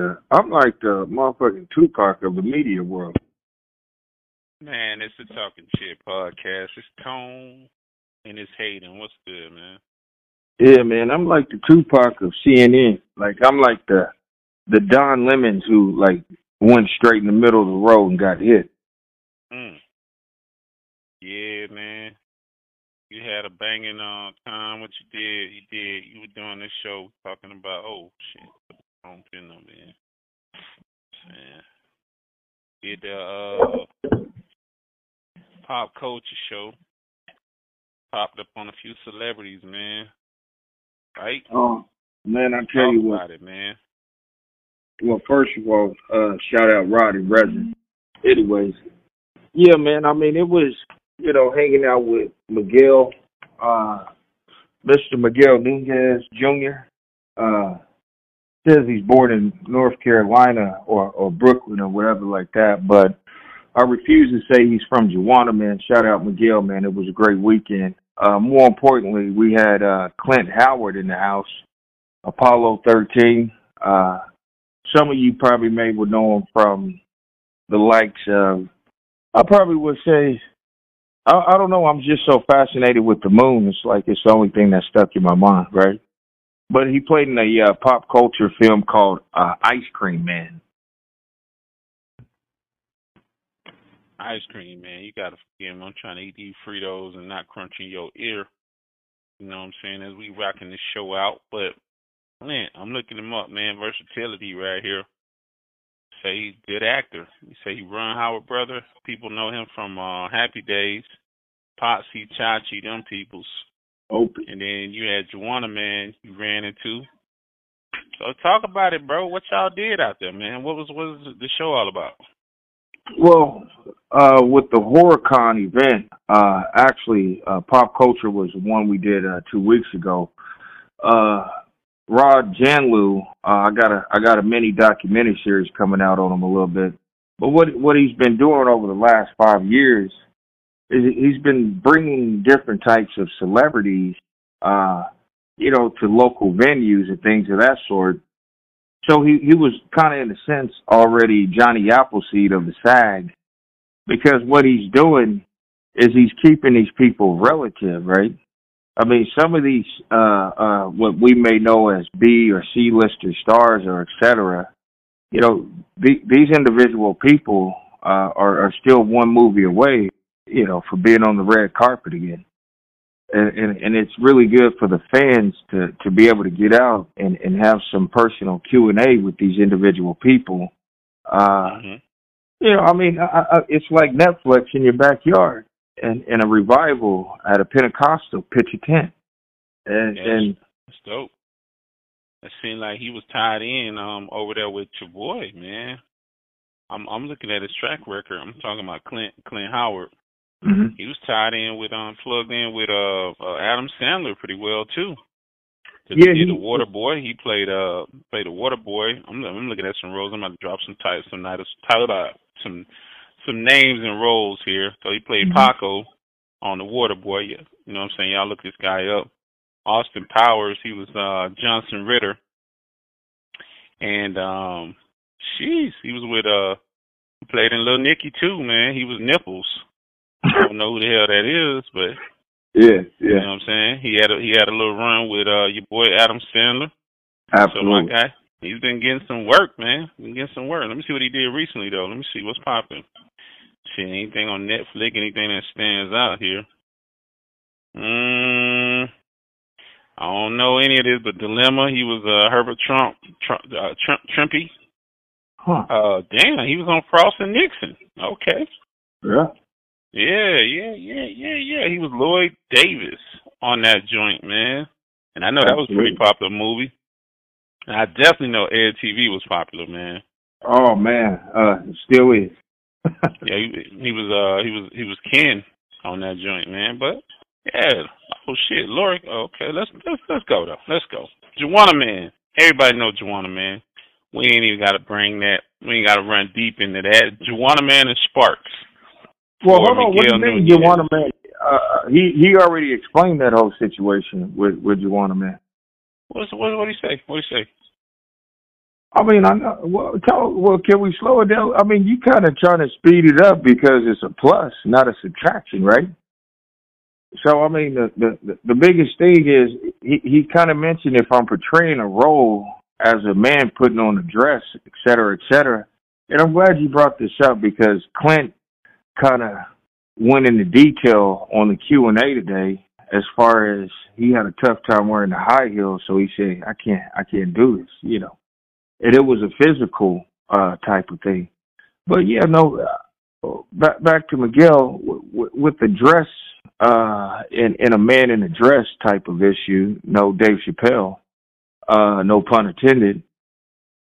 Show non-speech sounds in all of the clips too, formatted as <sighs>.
the I'm like the motherfucking Tupac of the media world. Man, it's the Talking Shit podcast. It's Tone and it's Hayden. What's good, man? Yeah, man, I'm like the Tupac of CNN. Like I'm like the the Don Lemons who like went straight in the middle of the road and got hit. Mm. Yeah, man. You had a banging uh, time. What you did, you did. You were doing this show talking about oh shit, don't pin them in. Man. Did the uh, pop culture show. Popped up on a few celebrities, man. Right? Oh man, I tell Talk you what. it, man. Well, first of all, uh, shout out Roddy Resin. Anyways, yeah, man. I mean, it was you know hanging out with Miguel, uh, Mr. Miguel Nunez Jr. Uh, says he's born in North Carolina or or Brooklyn or whatever like that, but I refuse to say he's from Juwanna, man. Shout out Miguel, man. It was a great weekend. Uh, more importantly, we had uh, Clint Howard in the house, Apollo 13. Uh, some of you probably may would know him from the likes of, I probably would say, I, I don't know, I'm just so fascinated with the moon. It's like it's the only thing that stuck in my mind, right? But he played in a uh, pop culture film called uh, Ice Cream Man. Ice cream, man. You gotta forgive me. I'm trying to eat these Fritos and not crunching your ear. You know what I'm saying? As we rocking this show out. But man, I'm looking him up, man. Versatility right here. Say he's a good actor. You say he Ron Howard brother. People know him from uh Happy Days, Potsy, Chachi, them peoples. Open. And then you had Juwanna Mann you ran into. So talk about it, bro. What y'all did out there, man? What was what was the show all about? Well, uh, with the HorrorCon event, uh, actually, uh, Pop Culture was the one we did uh, two weeks ago. Uh, Rod Janlu, uh, I got a I got a mini documentary series coming out on him a little bit. But what what he's been doing over the last five years he's been bringing different types of celebrities, uh, you know, to local venues and things of that sort. So he he was kind of in a sense already Johnny Appleseed of the SAG, because what he's doing is he's keeping these people relative, right? I mean, some of these, uh, uh, what we may know as B or C lister stars or et cetera, you know, the, these individual people, uh, are, are still one movie away, you know, for being on the red carpet again. And, and, and it's really good for the fans to, to be able to get out and, and have some personal Q and A with these individual people. Uh, hmm you know, I mean, I, I, it's like Netflix in your backyard and, and a revival at a Pentecostal pitch a tent. And, Yes. and That's dope. It seemed like he was tied in um over there with your boy, man. I'm I'm looking at his track record. I'm talking about Clint Clint Howard. Mhm. He was tied in with um plugged in with uh, uh Adam Sandler pretty well too. Yeah, he did the Water Boy. He played uh played the Water Boy. I'm I'm looking at some roles. I'm about to drop some titles some titles title uh, some some names and roles here. So he played Mhm. Paco on the Water Boy. Yeah, you know what I'm saying? Y'all look this guy up. Austin Powers, he was uh Johnson Ritter. And um jeez, he was with uh played in Little Nicky too, man. He was Nipples. I don't know who the hell that is, but yeah, you know yeah, what I'm saying? He had a he had a little run with uh your boy Adam Sandler. So my absolutely. guy, he's been getting some work, man. Been getting some work. Let me see what he did recently though. Let me see what's popping. See anything on Netflix, anything that stands out here. Mm, I don't know any of this, but Dilemma. He was uh Herbert Trump, Trump, uh, Trump, Trumpy. Huh. Uh, damn, he was on Frost and Nixon. Okay. Yeah. Yeah, yeah, yeah, yeah, yeah. He was Lloyd Davis on that joint, man. And I know that was a pretty popular movie. And I definitely know Ed TV was popular, man. Oh man, uh, still is. <laughs> Yeah, he, he was uh he was he was Ken on that joint, man. But yeah, oh shit, Lori. Okay, let's let's let's go though. Let's go. Juwanna Mann. Everybody know Juwanna Mann. We ain't even got to bring that. We ain't got to run deep into that. Juwanna Mann and Sparks. Well, hold on. What do you mean. Juwanna Mann? Uh, he he already explained that whole situation with with Juwanna Mann. What's what what do you say? What do you say? I mean, I know. Well, tell, well, can we slow it down? I mean, you kind of trying to speed it up because it's a plus, not a subtraction, right? So, I mean, the the the biggest thing is he he kind of mentioned if I'm portraying a role as a man putting on a dress, et cetera, et cetera. And I'm glad you brought this up because Clint kind of went into detail on the Q and A today as far as he had a tough time wearing the high heels, so he said, "I can't, I can't do this," you know and it was a physical uh, type of thing. But yeah, no. Uh, back back to Miguel w- w- with the dress uh, in in a man in a dress type of issue. No, Dave Chappelle. Uh, no pun intended.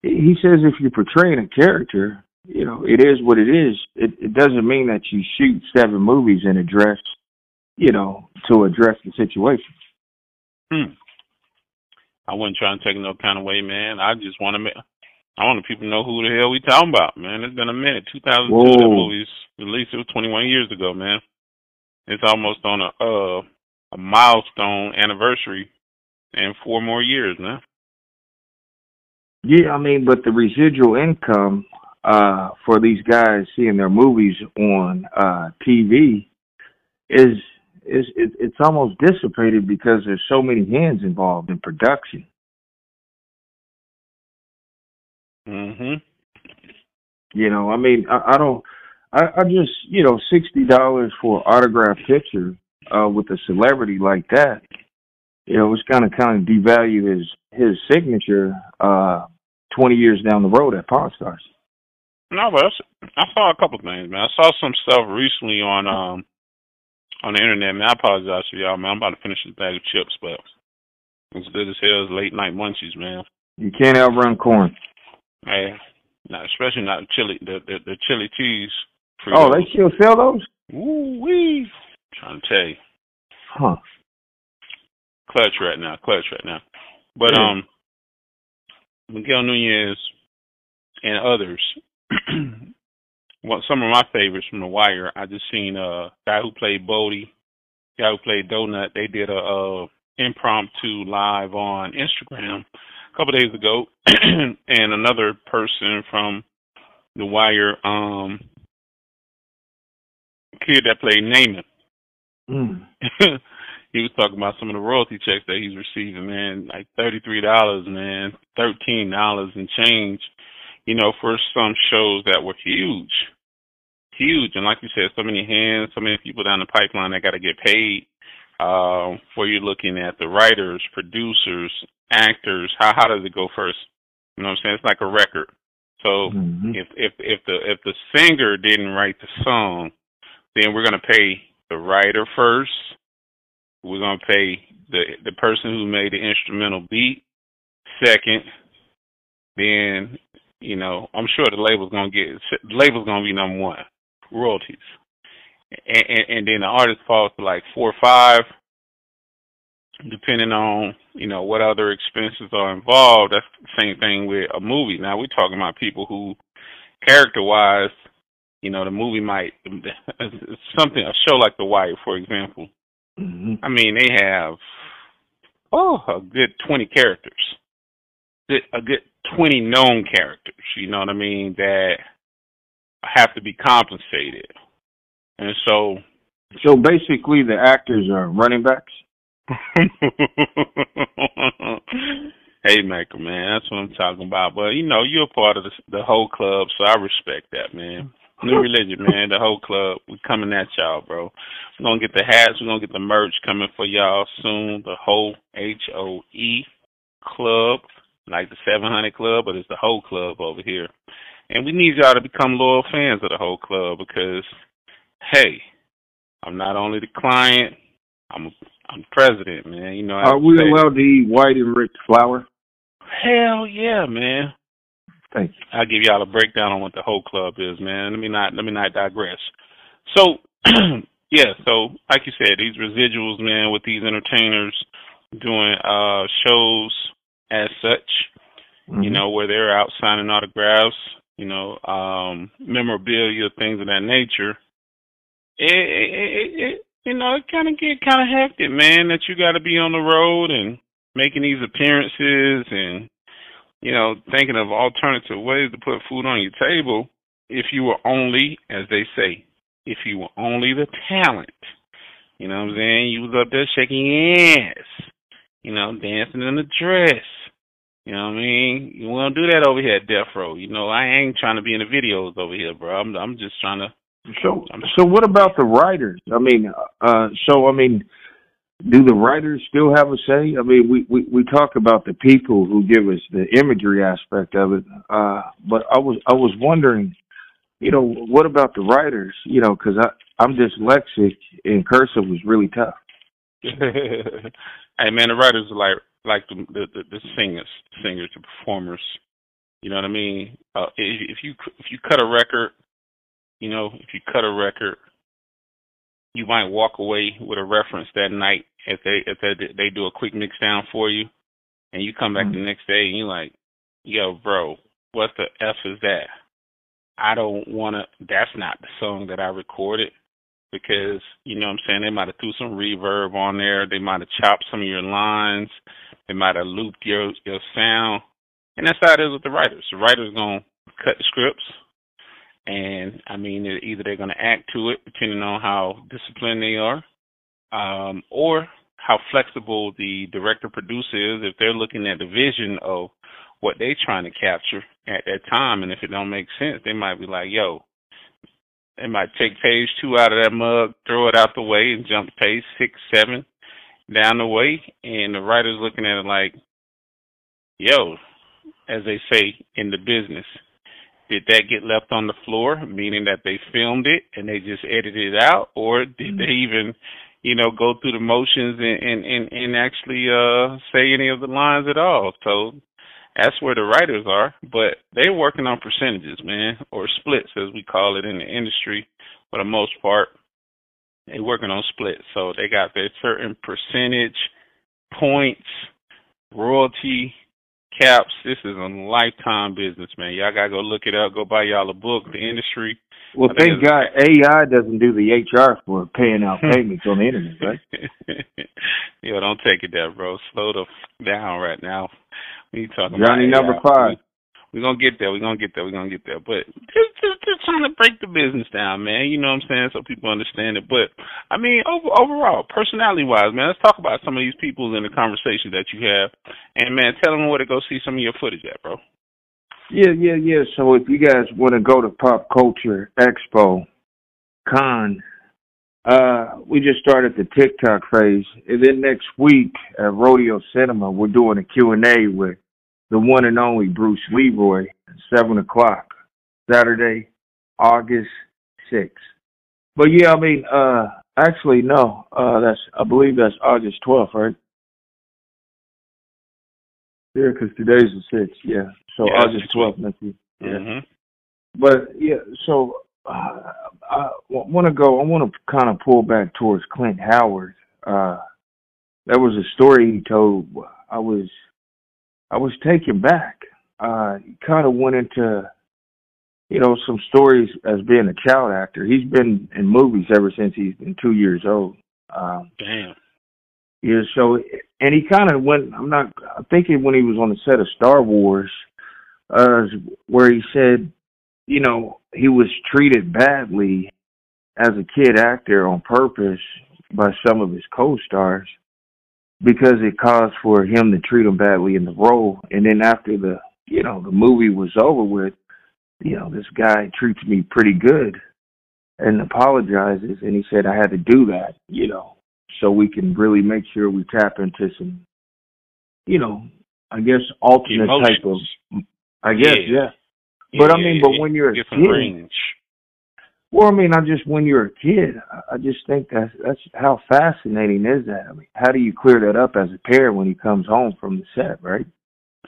He says if you're portraying a character, you know, it is what it is. It, it doesn't mean that you shoot seven movies and address, you know, to address the situation. Hmm. I wasn't trying to take no kind of way, man. I just want to make. I want the people to know who the hell we talking about, man. It's been a minute. 2002 Whoa. that movie's released. It was 21 years ago, man. It's almost on a uh a milestone anniversary, and four more years, man. Yeah, I mean, but the residual income uh for these guys seeing their movies on uh TV is it's it, it's almost dissipated because there's so many hands involved in production. Mhm. You know, I mean, I, I don't. I, I just, you know, sixty dollars for an autographed picture uh, with a celebrity like that. You know, it's kind of kind of devalue his his signature uh, twenty years down the road at Pawn Stars. No, but I saw a couple things, man. I saw some stuff recently on um on the internet, man. I apologize for y'all, man. I'm about to finish this bag of chips, but it's good as hell as late night munchies, man. You can't outrun corn. Hey, not especially not the chili, the the, the chili cheese. Oh, they still sell those? Ooh wee! Trying to tell you. Huh. Clutch right now, clutch right now. But yeah. um, Miguel Nunez and others <clears throat> well, some of my favorites from The Wire. I just seen a guy who played Bodie, guy who played Donut. They did a, a impromptu live on Instagram a couple days ago, <clears throat> and another person from The Wire, um, kid that played Namond. Mm. <laughs> he was talking about some of the royalty checks that he's receiving, man, like thirty three dollars, man, thirteen dollars and change, you know, for some shows that were huge huge. And like you said, so many hands, so many people down the pipeline that got to get paid. Uh, where you're looking at the writers, producers, actors. How how does it go first? You know what I'm saying? It's like a record. So mm-hmm. if if if the if the singer didn't write the song, then we're gonna pay the writer first. We're gonna pay the the person who made the instrumental beat second. Then you know I'm sure the label's gonna get the label's gonna be number one royalties, and, and, and then the artist falls to like four or five, depending on you know what other expenses are involved. That's the same thing with a movie. Now we're talking about people who, character wise, you know, the movie might <laughs> something a show like The Wire, for example. Mm-hmm. I mean, they have oh a good twenty characters, a good twenty known characters. You know what I mean? That have to be compensated. And so So basically the actors are running backs? <laughs> hey Maker, man, that's what I'm talking about. But you know, you're a part of the, the Hoe Club, so I respect that, man. New religion, man. The Hoe Club. We coming at y'all, bro. We're gonna get the hats. We're gonna get the merch coming for y'all soon. The whole H O E club, like the 700 club, but it's the Hoe Club over here. And we need y'all to become loyal fans of the Hoe Club because, hey, I'm not only the client, I'm I'm president, man. You know. Are we say, allowed to eat white and rich flour? Hell yeah, man. Thank you. I'll give y'all a breakdown on what the Hoe Club is, man. Let me not let me not digress. So <clears throat> yeah, so like you said, these residuals, man, with these entertainers doing uh shows as such, mm-hmm. you know, where they're out signing autographs, you know, um, memorabilia, things of that nature, it, it, it, you know, it kind of get kind of hectic, man. That you got to be on the road and making these appearances and you know, thinking of alternative ways to put food on your table if you were only, as they say, if you were only the talent. You know what I'm saying? You was up there shaking ass, you know, dancing in a dress. You know what I mean? You won't do that over here at Death Row. You know, I ain't trying to be in the videos over here, bro. I'm I'm just trying to so so what about the writers? I mean, uh so I mean, do the writers still have a say? I mean, we, we, we talk about the people who give us the imagery aspect of it, uh, but I was I was wondering, you know, what about the writers? You know, because I I'm dyslexic and cursive was really tough. <laughs> hey man, the writers are like like the the, the singers, singers, the performers. You know what I mean? Uh, if you if you cut a record, you know, if you cut a record you might walk away with a reference that night if they if they they do a quick mix down for you, and you come back mm-hmm. the next day and you're like, "Yo, bro, what the f is that?" I don't want to. That's not the song that I recorded because you know what I'm saying they might have threw some reverb on there. They might have chopped some of your lines. They might have looped your your sound, and that's how it is with the writers. The writers gonna cut the scripts and I mean, either they're to act to it, depending on how disciplined they are, um, or how flexible the director producer is. If they're looking at the vision of what they're trying to capture at that time, and if it don't make sense, they might be like, "Yo," they might take page two out of that mug, throw it out the way, and jump to page six, seven down the way, and the writer's looking at it like, "Yo," as they say in the business did that get left on the floor, meaning that they filmed it and they just edited it out, or did mm-hmm. they even, you know, go through the motions and and and, and actually uh say any of the lines at all? So that's where the writers are, but they're working on percentages, man, or splits as we call it in the industry. For the most part, they're working on splits, so they got their certain percentage points, royalty Caps, this is a lifetime business, man. Y'all gotta go look it up. Go buy y'all a book. The industry. Well, thank God AI doesn't do the HR for paying out <laughs> payments on the internet, right? <laughs> Yo, don't take it there, bro. Slow the f- down right now. We talking Johnny about number five. We're gonna get there. We're gonna get there. We're gonna get there. But just, just, just trying to break the business down, man. You know what I'm saying? So people understand it. But I mean, over, overall, personality wise, man, let's talk about some of these people in the conversation that you have. And man, tell them where to go see some of your footage at, bro. Yeah, yeah, yeah. So if you guys want to go to Pop Culture Expo Con, uh, we just started the TikTok phase, and then next week at Rodeo Cinema, we're doing a Q and A with the one and only Bruce Leroy, seven o'clock, Saturday, August sixth. But yeah, I mean, uh, actually no, uh, that's I believe that's August twelfth, right? Yeah, because today's the sixth. Yeah, so yeah, August twelfth next week. Yeah, mm-hmm. but yeah, so uh, I want to go. I want to kind of pull back towards Clint Howard. Uh, that was a story he told. I was I was taken back. Uh, he kind of went into, you know, some stories as being a child actor. He's been in movies ever since he's been two years old. Um, Damn. Yeah. So, and he kind of went. I'm not. I'm thinking when he was on the set of Star Wars, uh, where he said, you know, he was treated badly as a kid actor on purpose by some of his co-stars because it caused for him to treat him badly in the role. And then after the, you know, the movie was over with, you know, this guy treats me pretty good and apologizes. And he said, I had to do that, you know, so we can really make sure we tap into some, you know, I guess alternate Emotions. type of, I guess, yeah. yeah. But yeah, I mean, but when you're a kid, range. Well, I mean, I just when you're a kid, I just think that's that's how fascinating is that. I mean, how do you clear that up as a parent when he comes home from the set, right?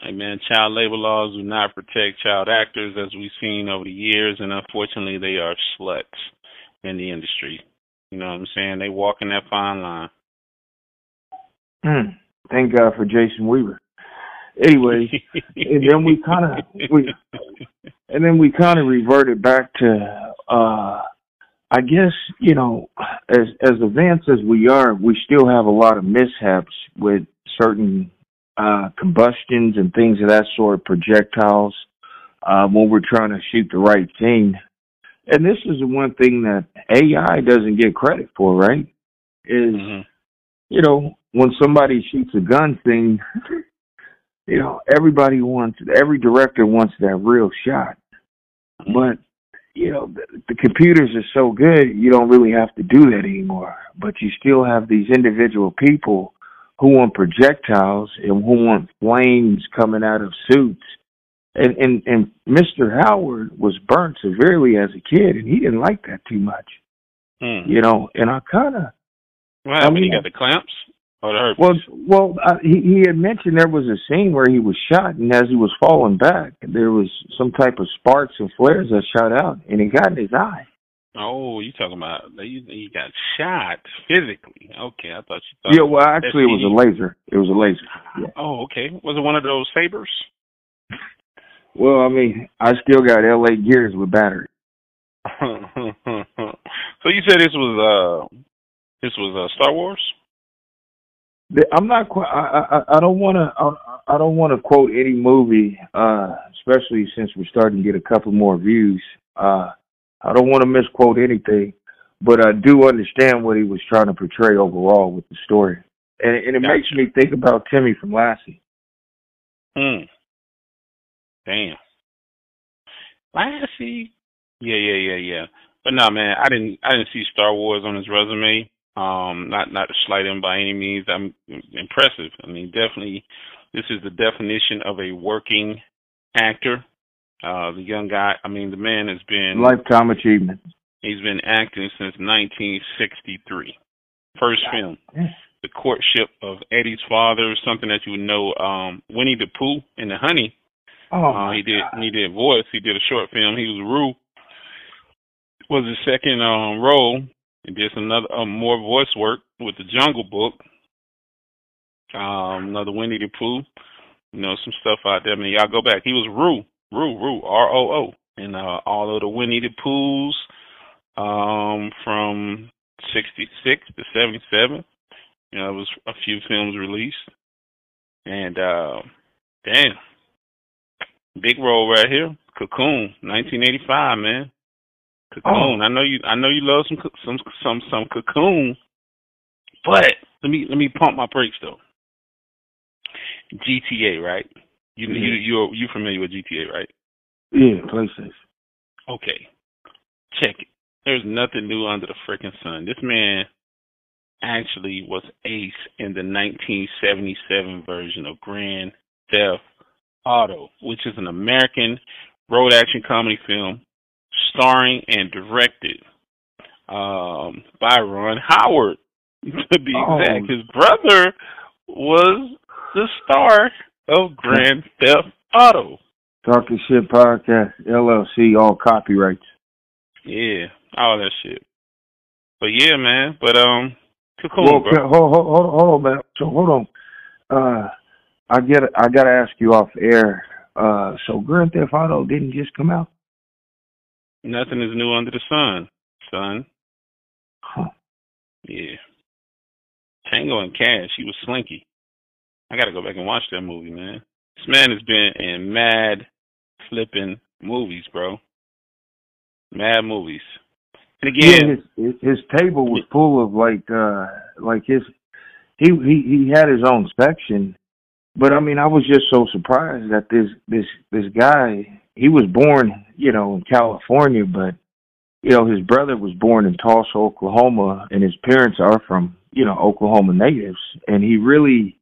Hey man, child labor laws do not protect child actors, as we've seen over the years, and unfortunately, they are sluts in the industry. You know what I'm saying? They walk in that fine line. Hmm. Thank God for Jason Weaver. Anyway, <laughs> and then we kind of we, and then we kind of reverted back to uh I guess, you know, as as advanced as we are, we still have a lot of mishaps with certain uh, combustions and things of that sort, projectiles, uh, when we're trying to shoot the right thing. And this is the one thing that AI doesn't get credit for, right? Is, hmm you know, when somebody shoots a gun thing, you know, everybody wants, every director wants that real shot. But, you know, the, the computers are so good, you don't really have to do that anymore. But you still have these individual people who want projectiles and who want flames coming out of suits. And, and, and Mr. Howard was burnt severely as a kid and he didn't like that too much, Hmm. you know, and I kind of, happened? I mean- he got the clamps or the herpes? well, well, uh, he he had mentioned there was a scene where he was shot, and as he was falling back, there was some type of sparks and flares that shot out, and it got in his eye. oh, you talking about he, he got shot physically? Okay, I thought you thought. Yeah, well, actually, it was a laser. It was a laser. Yeah. Oh, okay. Was it one of those sabers? Well, I mean, I still got L.A. gears with battery. <laughs> <laughs> so you said this was uh this was uh Star Wars? The- I'm not quite. I I, I don't want to. I, I don't want to quote any movie, uh, especially since we're starting to get a couple more views. Uh, I don't want to misquote anything, but I do understand what he was trying to portray overall with the story, and, and it Gotcha. makes me think about Timmy from Lassie. Hmm. Damn. Lassie. Yeah, yeah, yeah, yeah. But no, man, I didn't. I didn't see Star Wars on his resume. Um, not not to slight him by any means. I'm impressive. I mean, definitely, this is the definition of a working actor. Uh, the young guy. I mean, the man has been Lifetime achievement. He's been acting since 1963. First film, Yeah. The Courtship of Eddie's Father, something that you would know. Um, Winnie the Pooh and the Honey. Oh, Uh, he did. God. He did voice. He did a short film. He was Roo. Was his second um, role. He did some another um, more voice work with the Jungle Book. Um, another Winnie the Pooh. You know some stuff out there. I mean, y'all go back. He was Roo, Roo, Roo, R O O, and uh, all of the Winnie the Poohs um, from '66 to '77. You know, it was a few films released, and uh, damn, big role right here. Cocoon, 1985, man. Cocoon. I know you. I know you love some some some some Cocoon, but let me let me pump my brakes though. GTA, right? You you mm-hmm. you you familiar with GTA, right? Yeah, PlayStation. Okay. Check it. There's nothing new under the freaking sun. This man actually was ace in the 1977 version of Grand Theft Auto, which is an American road action comedy film starring and directed um, by Ron Howard. <laughs> To be Oh. exact, his brother was the star of Grand Theft Auto. Talking Shit Podcast, LLC, all copyrights. Yeah, all that shit. But yeah, man. But um, cocoon, well, bro. hold, hold, hold, hold on, man. So hold on. Uh, I get. I gotta ask you off air. Uh, so Grand Theft Auto didn't just come out. Nothing is new under the sun, son. Huh. Yeah. Tango and Cash, he was slinky. I gotta go back and watch that movie, man. This man has been in mad flipping movies, bro. Mad movies. And again, Yeah, his, his his table was full of like uh like his he he he had his own section, but I mean I was just so surprised that this this this guy he was born you know in California, but you know his brother was born in Tulsa, Oklahoma, and his parents are from you know Oklahoma natives, and he really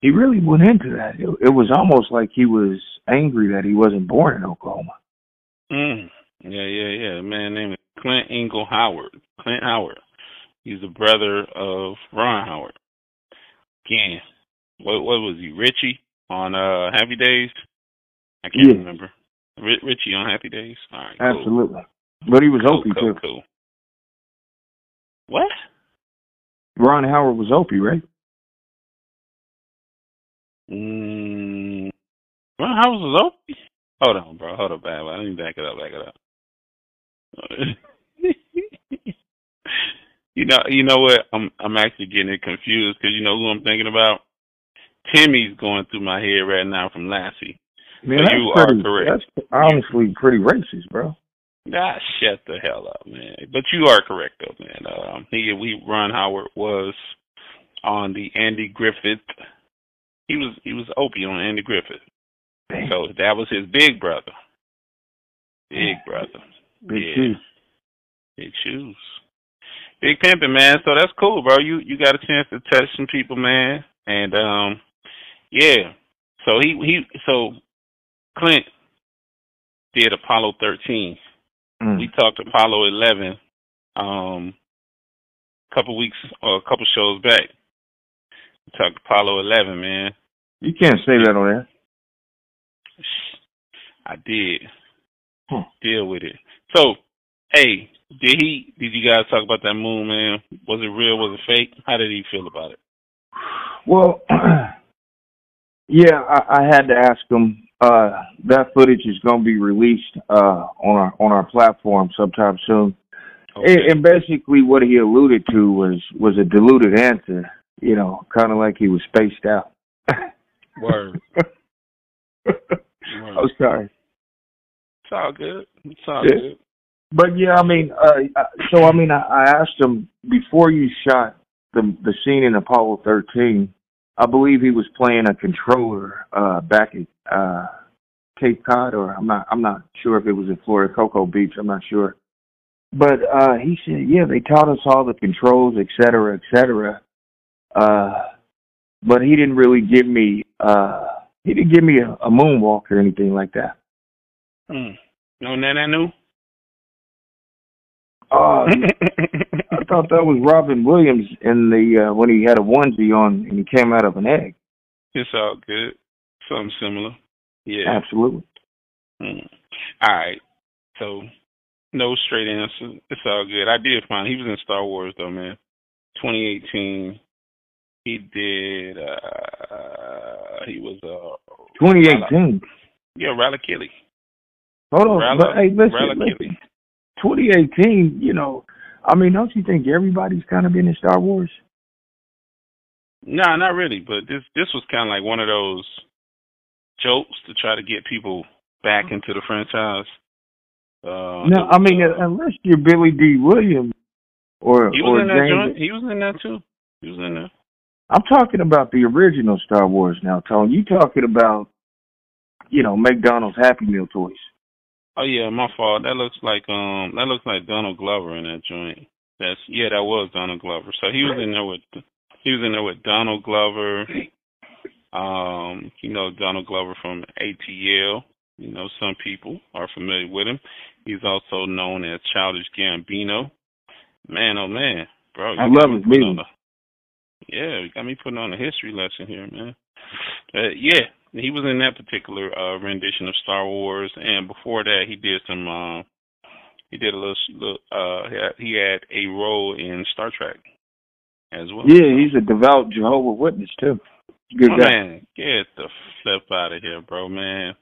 he really went into that. It, it was almost like he was angry that he wasn't born in Oklahoma. Mm. Yeah, yeah, yeah. The man named Clint Engle Howard. Clint Howard. He's the brother of Ron Howard. Again, what what was he? Richie on uh Happy Days? I can't Yeah. remember. Ri Richie on Happy Days. All right, cool. Absolutely, but he was Cool, Opie cool, too. cool. What? Ron Howard was Opie, right? Mm, Ron Howard was Opie? Hold on, bro. Hold up, bad. Let me back it up. Back it up. <laughs> you know, you know what? I'm I'm actually getting it confused because you know who I'm thinking about. Timmy's going through my head right now from Lassie. Man, So that's you are correct. That's honestly pretty racist, bro. Ah, shut the hell up, man. But you are correct though, man. Um, he we Ron Howard was on the Andy Griffith. He was he was Opie on Andy Griffith. Damn. So that was his big brother. Big brother. Big yeah. shoes. Big shoes. Big pimping, man. So that's cool, bro. You you got a chance to touch some people, man. And um yeah. So he he so Clint did Apollo thirteen. Mm. We talked Apollo eleven um a couple weeks or a couple shows back. We talked Apollo eleven, man. You can't say that on there. I did Huh. deal with it. So, hey, did he? Did you guys talk about that moon, man? Was it real? Was it fake? How did he feel about it? Well, <clears throat> yeah, I, I had to ask him. Uh, that footage is going to be released uh, on our on our platform sometime soon. And, and basically, what he alluded to was was a diluted answer. You know, kind of like he was spaced out. <laughs> <laughs> Word. I'm sorry, It's all good. It's all Yeah. good. but yeah, I mean, uh, uh, so I mean, I, I asked him before you shot the the scene in Apollo 13. I believe he was playing a controller uh, back at uh, Cape Cod, or I'm not I'm not sure if it was in Florida, Cocoa Beach. I'm not sure. But uh, he said, yeah, they taught us all the controls, et cetera, et cetera. Uh, but he didn't really give me uh, he didn't give me a, a moonwalk or anything like that. Hmm. No Nana knew? Oh, I <laughs> thought that was Robin Williams in the uh, when he had a onesie on and he came out of an egg. it's all good. Something similar. Yeah. Absolutely. Hmm. All right. So, no straight answer. It's all good. I did find he was in Star Wars though, man. 2018. He did. uh He was uh 2018. yeah Ralakili. Hold on, Rala- but hey, listen, listen. Kelly. 2018. You know, I mean, don't you think everybody's kind of been in Star Wars? Nah, not really. But this this was kind of like one of those jokes to try to get people back into the franchise. Uh, no, I mean, uh, unless you're Billy Dee Williams or he or was in that James. joint. He was in that too. He was in there. I'm talking about the original Star Wars now, Tony. You talking about, you know, McDonald's Happy Meal toys? Oh yeah, my fault. That looks like um that looks like Donald Glover in that joint. That's yeah, that was Donald Glover. So he was in there with he was in there with Donald Glover. Um, you know Donald Glover from ATL. You know some people are familiar with him. He's also known as Childish Gambino. Man, oh man, bro, I love his music. Yeah, you got me putting on a history lesson here, man. Uh, yeah, he was in that particular uh, rendition of Star Wars, and before that, he did some. Uh, he did a little. little uh, he had, he had a role in Star Trek as well. Yeah, he's a devout Jehovah Witness too. Good Oh, man, get the flip out of here, bro, man.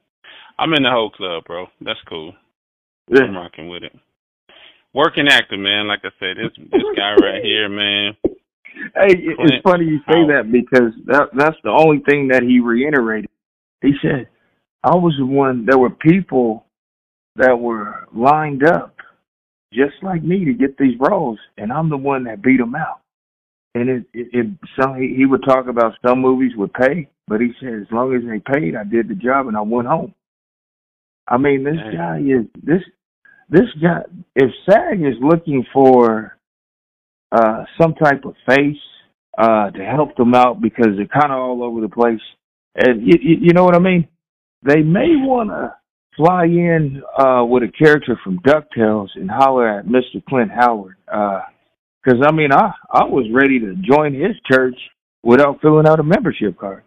I'm in the Hoe Club, bro. That's cool. I'm rocking with it. Working actor, man. Like I said, this this guy right <laughs> here, man. Hey, it- it's funny you say Howard. that because that that's the only thing that he reiterated. He said, "I was the one. There were people that were lined up just like me to get these roles, and I'm the one that beat them out." And it, it, it some he, he would talk about some movies would pay, but he said as long as they paid, I did the job and I went home. I mean, this Dang. guy is this this guy. If SAG is looking for uh some type of face uh to help them out because they're kind of all over the place, and you, you, you know what I mean. They may want to fly in uh with a character from Ducktales and holler at Mr. Clint Howard. Uh 'cause I mean, I I was ready to join his church without filling out a membership card.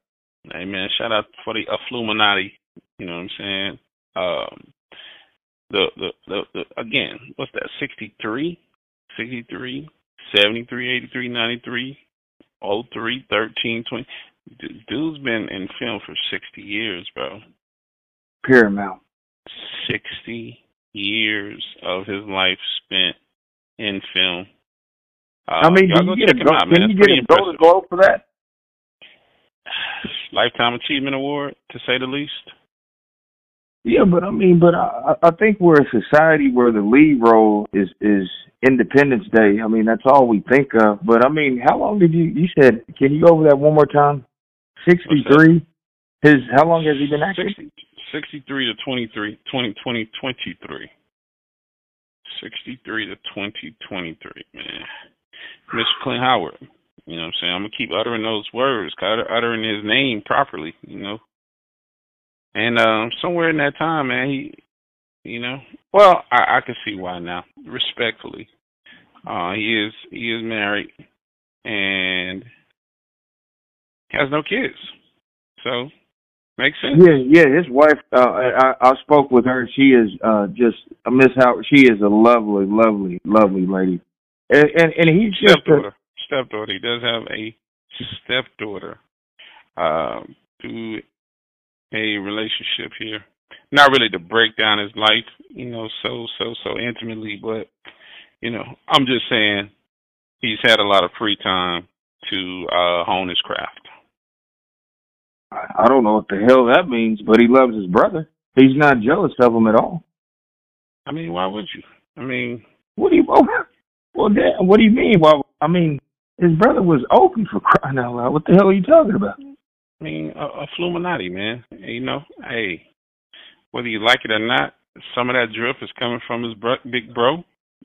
Hey, man. Shout out for the Affluminati. You know what I'm saying? Um, the, the the the again, what's that? 63, 63, 73, 83, 93, 03, 13, 20. D- Dude's been in film for 60 years, bro. Paramount. 60 years of his life spent in film. Uh, I mean, y'all can go you get check a him go- out, can you get a Golden. Globe for that? <sighs> lifetime achievement award to say the least. Yeah, but I mean, but I, I think we're a society where the lead role is is Independence Day. I mean, that's all we think of. But I mean, how long did you? You said, can you go over that one more time? Sixty three. His how long has he been acting? 60, 63 to 23, 20, 20, 23. 63 to 2023, man. Mr. Clint Howard. You know what I'm saying? I'm to keep uttering those words, uttering his name properly, you know. And um, somewhere in that time, man, he, you know, well, I, I can see why now, respectfully. Uh, he is he is married and has no kids, so makes sense. Yeah, yeah. His wife, uh, I, I spoke with her. She is uh, just a Miss Howard. She is a lovely, lovely, lovely lady, and and, and he's just stepdaughter. A, stepdaughter. He does have a stepdaughter. Um, through a relationship here. Not really to break down his life, you know, so so so intimately, but you know, I'm just saying he's had a lot of free time to uh hone his craft. I don't know what the hell that means, but he loves his brother. He's not jealous of him at all. I mean, why would you? I mean, what do you? Well, Dad, what do you mean? Well, I mean, his brother was Opie for crying out loud. What the hell are you talking about? I mean, a, a Fluminati, man. You know, hey, whether you like it or not, some of that drip is coming from his bro, big bro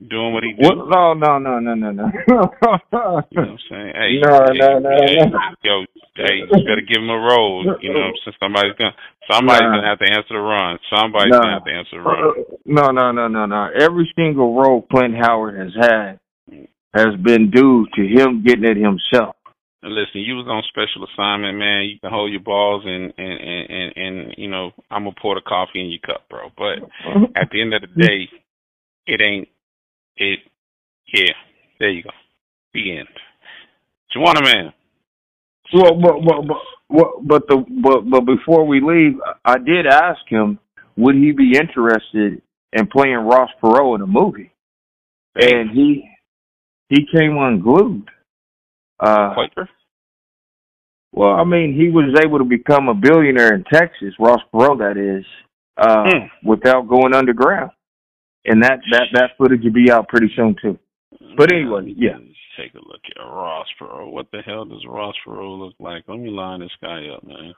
doing what he do. What? No, no, no, no, no, no. you know what I'm saying? Hey, no, hey, no, no, hey, no. Yo, hey, you better give him a role. You know, <laughs> since somebody's gonna somebody's nah. gonna have to answer the run. Somebody's nah. gonna have to answer the run. No, no, no, no, no. Every single role Clint Howard has had has been due to him getting it himself. Listen, you was on special assignment, man. You can hold your balls and and and and, and you know I'm gonna pour the coffee in your cup, bro. But at the end of the day, it ain't it. Yeah, there you go. The end. Juwanna Mann. Well, but but but but the but but before we leave, I did ask him would he be interested in playing Ross Perot in a movie, and he he came unglued. Uh, Quaker? Well, I mean, he was able to become a billionaire in Texas, Ross Perot, that is, uh, mm. without going underground, and that that that footage will be out pretty soon too. But anyway, yeah. Take a look at Ross Perot. What the hell does Ross Perot look like? Let me line this guy up, man.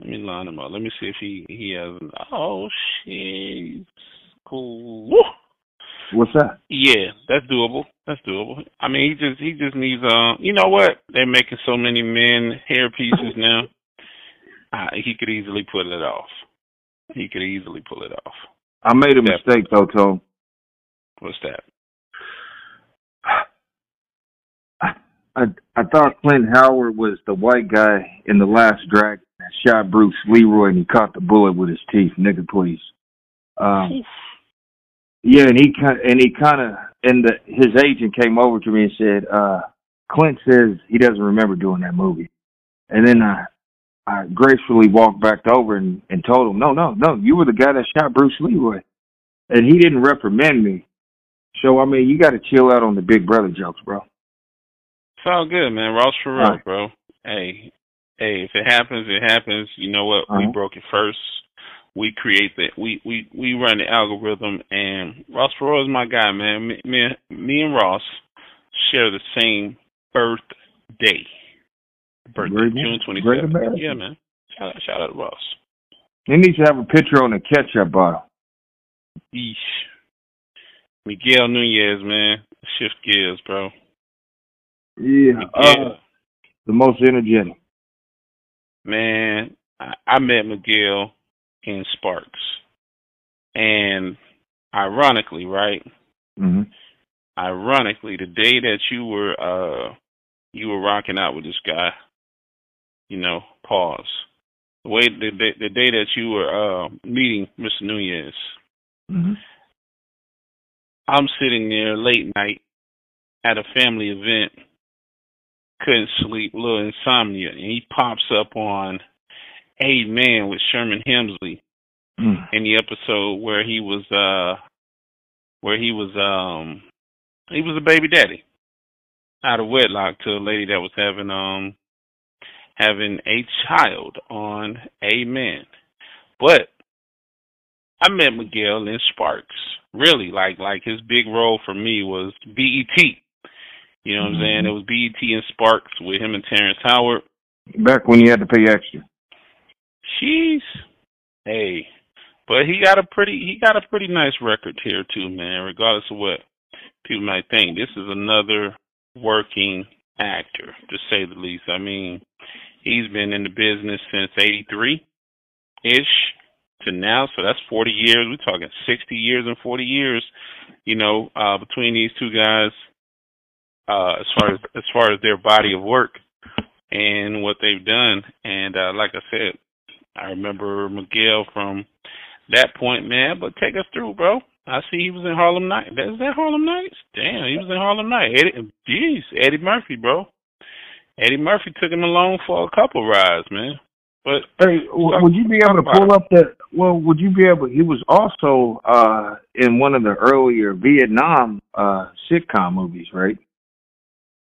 Let me line him up. Let me see if he he has. An, Oh shit, cool. Woo! What's that? Yeah, that's doable. That's doable. I mean, he just he just needs uh, you know what? They're making so many men hair pieces <laughs> now. Uh, he could easily pull it off. He could easily pull it off. I made a mistake though, Tom. What's that? I I thought Clint Howard was the white guy in the last Dragon that shot Bruce Leroy and he caught the bullet with his teeth. Nigga, please. Um, yeah, and he kind and he kind of and the his agent came over to me and said, uh, "Clint says he doesn't remember doing that movie." And then I I gracefully walked back over and and told him, "No, no, no, you were the guy that shot Bruce Leroy," and he didn't reprimand me. So I mean, you got to chill out on the Big Brother jokes, bro. It's all good, man. Ross for real, right. bro. Hey, hey, if it happens, it happens. You know what? Uh-huh. We broke it first we create that we we we run the algorithm and Ross Perot is my guy, man. Me, me, me and Ross share the same birthday. Birthday, Great June twenty seventh. Yeah, man. Shout out, shout out to Ross. He needs to have a picture on the ketchup bottle. Yeesh. Miguel Nunez, man. Shift gears, bro. Yeah. Uh, the most energetic. Man, I, I met Miguel in Sparks. And ironically, right? Mm-hmm. Ironically, the day that you were uh you were rocking out with this guy, you know, pause. The way the the, the day that you were uh meeting Mr. Nunez, mm-hmm. I'm sitting there late night at a family event, couldn't sleep, little insomnia, and he pops up on Amen with Sherman Hemsley mm. in the episode where he was uh where he was um he was a baby daddy out of wedlock to a lady that was having um having a child on Amen. But I met Miguel in Sparks. Really, like like his big role for me was BET. You know what I'm saying? Mm-hmm. It was BET and Sparks with him and Terrence Howard. Back when you had to pay extra. She's hey, but he got a pretty he got a pretty nice record here too, man. Regardless of what people might think, this is another working actor to say the least. I mean, he's been in the business since '83 ish to now, so that's 40 years. We're talking 60 years and 40 years, you know, uh, between these two guys. Uh, as far as as far as their body of work and what they've done, and uh, like I said, I remember Miguel from that point, man. But take us through, bro. I see he was in Harlem Nights. Is that Harlem Nights? Damn, he was in Harlem Nights. Eddie, jeez, Eddie Murphy, bro. Eddie Murphy took him along for a couple rides, man. But hey, w- would you be able to pull up the? Well, would you be able? He was also uh in one of the earlier Vietnam uh sitcom movies, right?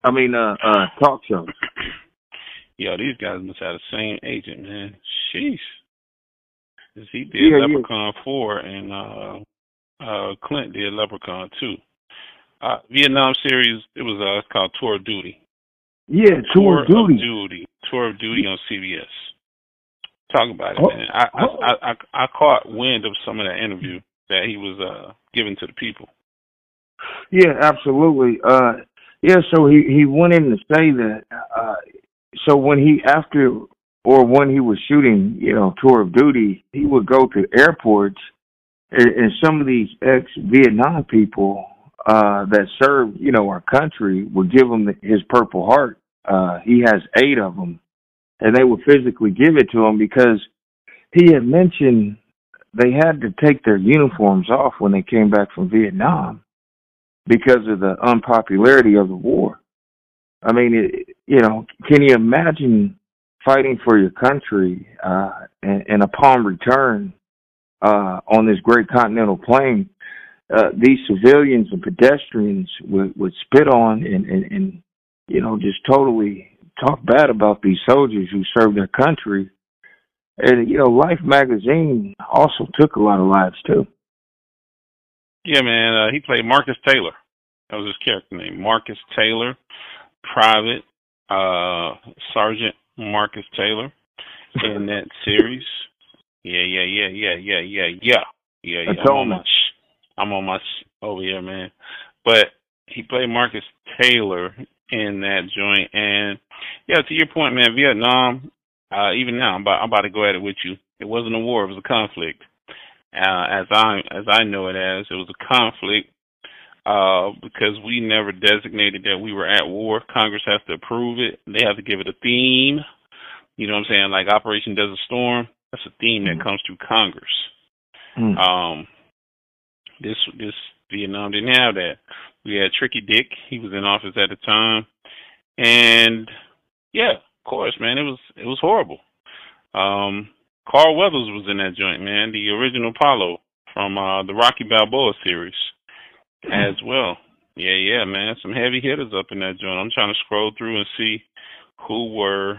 I mean, uh, uh talk shows. <clears throat> Yo, these guys must have the same agent, man. Sheesh. 'Cause he did Yeah, yeah. Leprechaun four and uh uh Clint did Leprechaun two. Uh Vietnam series it was uh it's called Tour of Duty. Yeah, tour of duty. of Duty. Tour of Duty on CBS. Talk about it, Oh, man. I, oh. I I I I caught wind of some of that interview that he was uh giving to the people. Yeah, absolutely. Uh yeah, so he he went in to say that uh so when he after or when he was shooting, you know, tour of duty, he would go to airports and, and some of these ex Vietnam people uh that served, you know, our country would give him his purple heart. Uh he has 8 of them and they would physically give it to him because he had mentioned they had to take their uniforms off when they came back from Vietnam because of the unpopularity of the war. I mean, it, you know, can you imagine fighting for your country uh, and, and upon return uh, on this great continental plain, uh, these civilians and pedestrians would, would spit on and, and, and, you know, just totally talk bad about these soldiers who served their country. And, you know, Life magazine also took a lot of lives too. Yeah, man. Uh, he played Marcus Taylor. That was his character name, Marcus Taylor, Private uh, Sergeant Marcus Taylor, in <laughs> that series. Yeah, yeah, yeah, yeah, yeah, yeah, yeah, yeah. yeah. I'm on my, I'm on my over here, man. But he played Marcus Taylor in that joint, and yeah, to your point, man, Vietnam. Uh, even now, I'm about, I'm about to go at it with you. It wasn't a war; it was a conflict. Uh, as I as I know it as, it was a conflict uh, because we never designated that we were at war. Congress has to approve it. They have to give it a theme. You know what I'm saying? Like Operation Desert Storm, that's a theme that Mhm. comes through Congress. Mm. Um, this this Vietnam didn't have that. We had Tricky Dick. He was in office at the time, and yeah, of course, man, it was it was horrible. Um, Carl Weathers was in that joint, man, the original Apollo from uh, the Rocky Balboa series as well. Yeah, yeah, man, some heavy hitters up in that joint. I'm trying to scroll through and see who were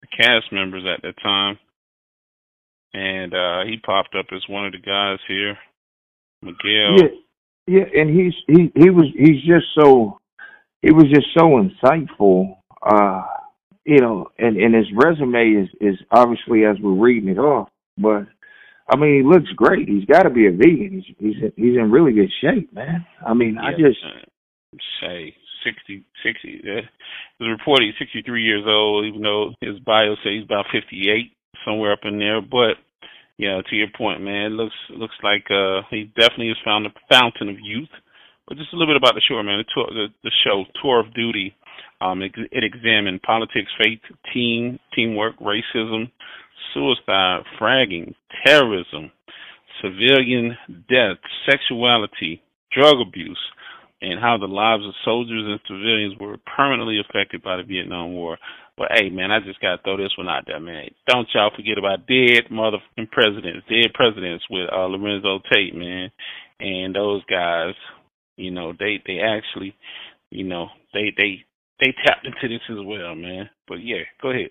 the cast members at that time, and uh, he popped up as one of the guys here. Miguel. Yeah, yeah, and he's he he was he's just so he was just so insightful. Uh, you know, and and his resume is is obviously as we're reading it off, but I mean he looks great. He's got to be a vegan. He's he's he's in really good shape, man. I mean, I just uh, say 60, 60. Uh, it was reported he's 63 years old, even though his bio says he's about 58, somewhere up in there. But yeah, to your point, man, it looks looks like uh, he definitely has found the fountain of youth. But just a little bit about the show, man. The, tour, the, the show Tour of Duty. Um, it, it examined politics, faith, team, teamwork, racism, suicide, fragging, terrorism, civilian death, sexuality, drug abuse, and how the lives of soldiers and civilians were permanently affected by the Vietnam War. But hey, man, I just gotta throw this one out there, man. Don't y'all forget about dead motherfucking presidents, dead presidents with uh, Lorenzo Tate, man, and those guys. You know, they they actually, you know, they they they tapped into this as well, man. But yeah, go ahead.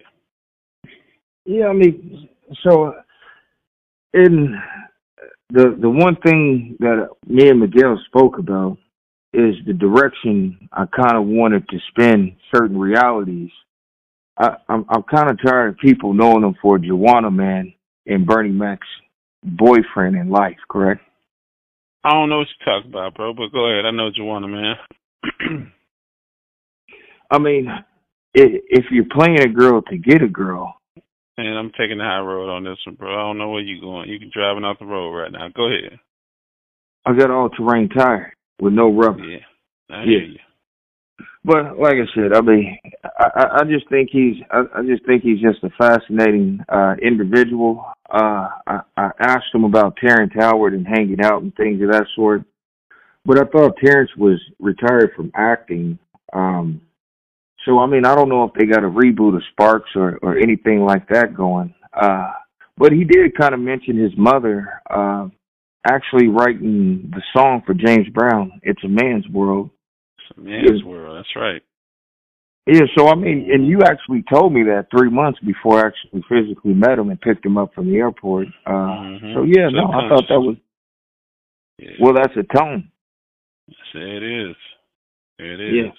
Yeah, I mean, so in the the one thing that me and Miguel spoke about is the direction I kind of wanted to spin certain realities. I, I'm I'm kind of tired of people knowing him for Juwanna Man and Bernie Mac's boyfriend in life. Correct? I don't know what you're talking about, bro, but go ahead. I know Juwanna Man. <clears throat> I mean, if you're playing a girl to get a girl, and I'm taking the high road on this one, bro. I don't know where you're going. You can driving off the road right now. Go ahead. I got all terrain tire with no rubber. Yeah, I hear you. But like I said, I mean, I, I just think he's, I, I just think he's just a fascinating uh individual. Uh, I, I asked him about Terrence Howard and hanging out and things of that sort, but I thought Terrence was retired from acting. Um, so I mean, I don't know if they got a reboot of Sparks or or anything like that going. Uh, but he did kind of mention his mother uh, actually writing the song for James Brown. It's a man's world. It's a man's yeah. world. That's right. Yeah, so I mean, and you actually told me that three months before I actually physically met him and picked him up from the airport. Uh, mm-hmm. So yeah, no, I thought that was. Yeah. Well, that's a tone. Yes, it is. It is. Yeah.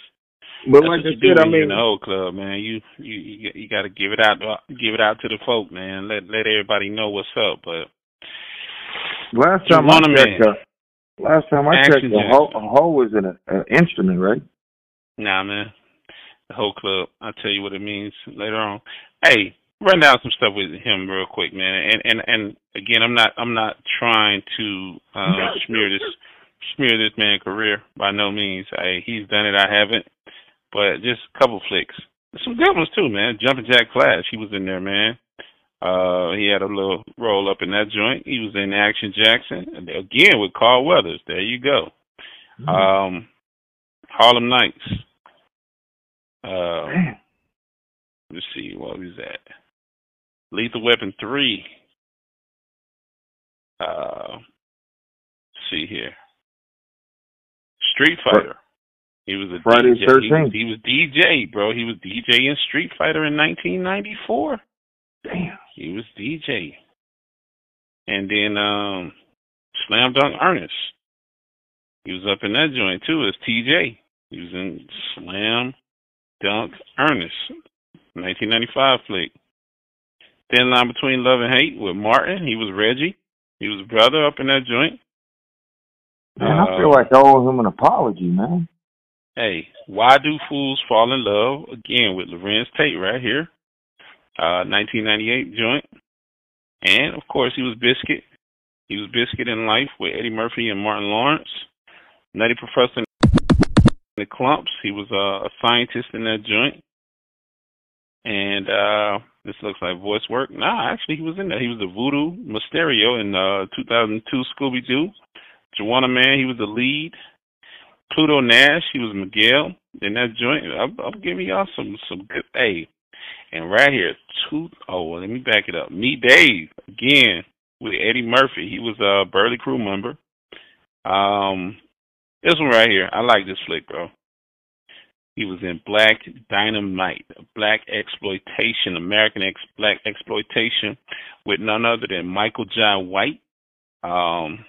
But That's like I said, I mean, in the Hoe Club, man, you you you got to give it out, give it out to the folk, man. Let let everybody know what's up. But last time I checked, uh, last time I checked, a hoe, a hoe was an uh, instrument, right? Nah, man, the Hoe Club. I'll tell you what it means later on. Hey, run down some stuff with him real quick, man. And and and again, I'm not I'm not trying to uh, smear this smear this man career by no means. Hey, he's done it. I haven't. But just a couple flicks. Some good ones too, man. Jumping Jack Flash, he was in there, man. Uh, he had a little roll up in that joint. He was in Action Jackson again with Carl Weathers. There you go. Mm-hmm. Um, Harlem Nights. Uh, let's see, what was that? Lethal Weapon three. Uh, see here. Street Fighter. He was a Friday DJ. Thirteenth. He, was, he was DJ, bro. He was DJ in Street Fighter in 1994. Damn. He was DJ. And then um Slam Dunk Ernest. He was up in that joint too as TJ. He was in Slam Dunk Ernest, 1995 flick. Thin Line Between Love and Hate with Martin. He was Reggie. He was a brother up in that joint. Man, uh, I feel like I owe him an apology, man. Hey, why do fools fall in love? Again with Larenz Tate right here, uh, 1998 joint, and of course he was Biscuit. He was Biscuit in life with Eddie Murphy and Martin Lawrence. Nutty Professor in the Klumps. He was uh, a scientist in that joint. And uh this looks like voice work. Nah, actually he was in there. He was the Voodoo Maestro in uh 2002 Scooby Doo. Juwanna Man, he was the lead. Pluto Nash, he was Miguel in that joint. I'm, I'm giving y'all some some good. Hey, and right here, two oh, let me back it up. Meet Dave again with Eddie Murphy. He was a Burley crew member. Um, this one right here, I like this flick, bro. He was in Black Dynamite, Blaxploitation, American ex- Blaxploitation, with none other than Michael John White, um,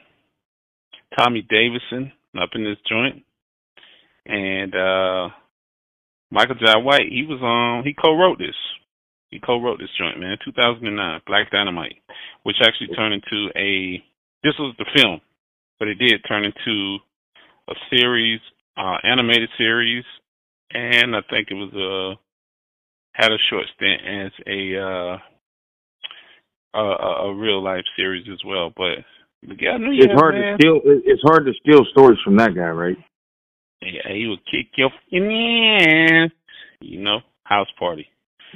Tommy Davidson up in this joint and uh Michael Jai White, he was um he co-wrote this. He co-wrote this joint, man, 2009, Black Dynamite, which actually turned into a. This was the film, but it did turn into a series, uh animated series, and I think it was a had a short stint as a uh a, a real life series as well. But yeah, it's hard man. to steal. It's hard to steal stories from that guy, right? Yeah, he would kick your in You know, house party.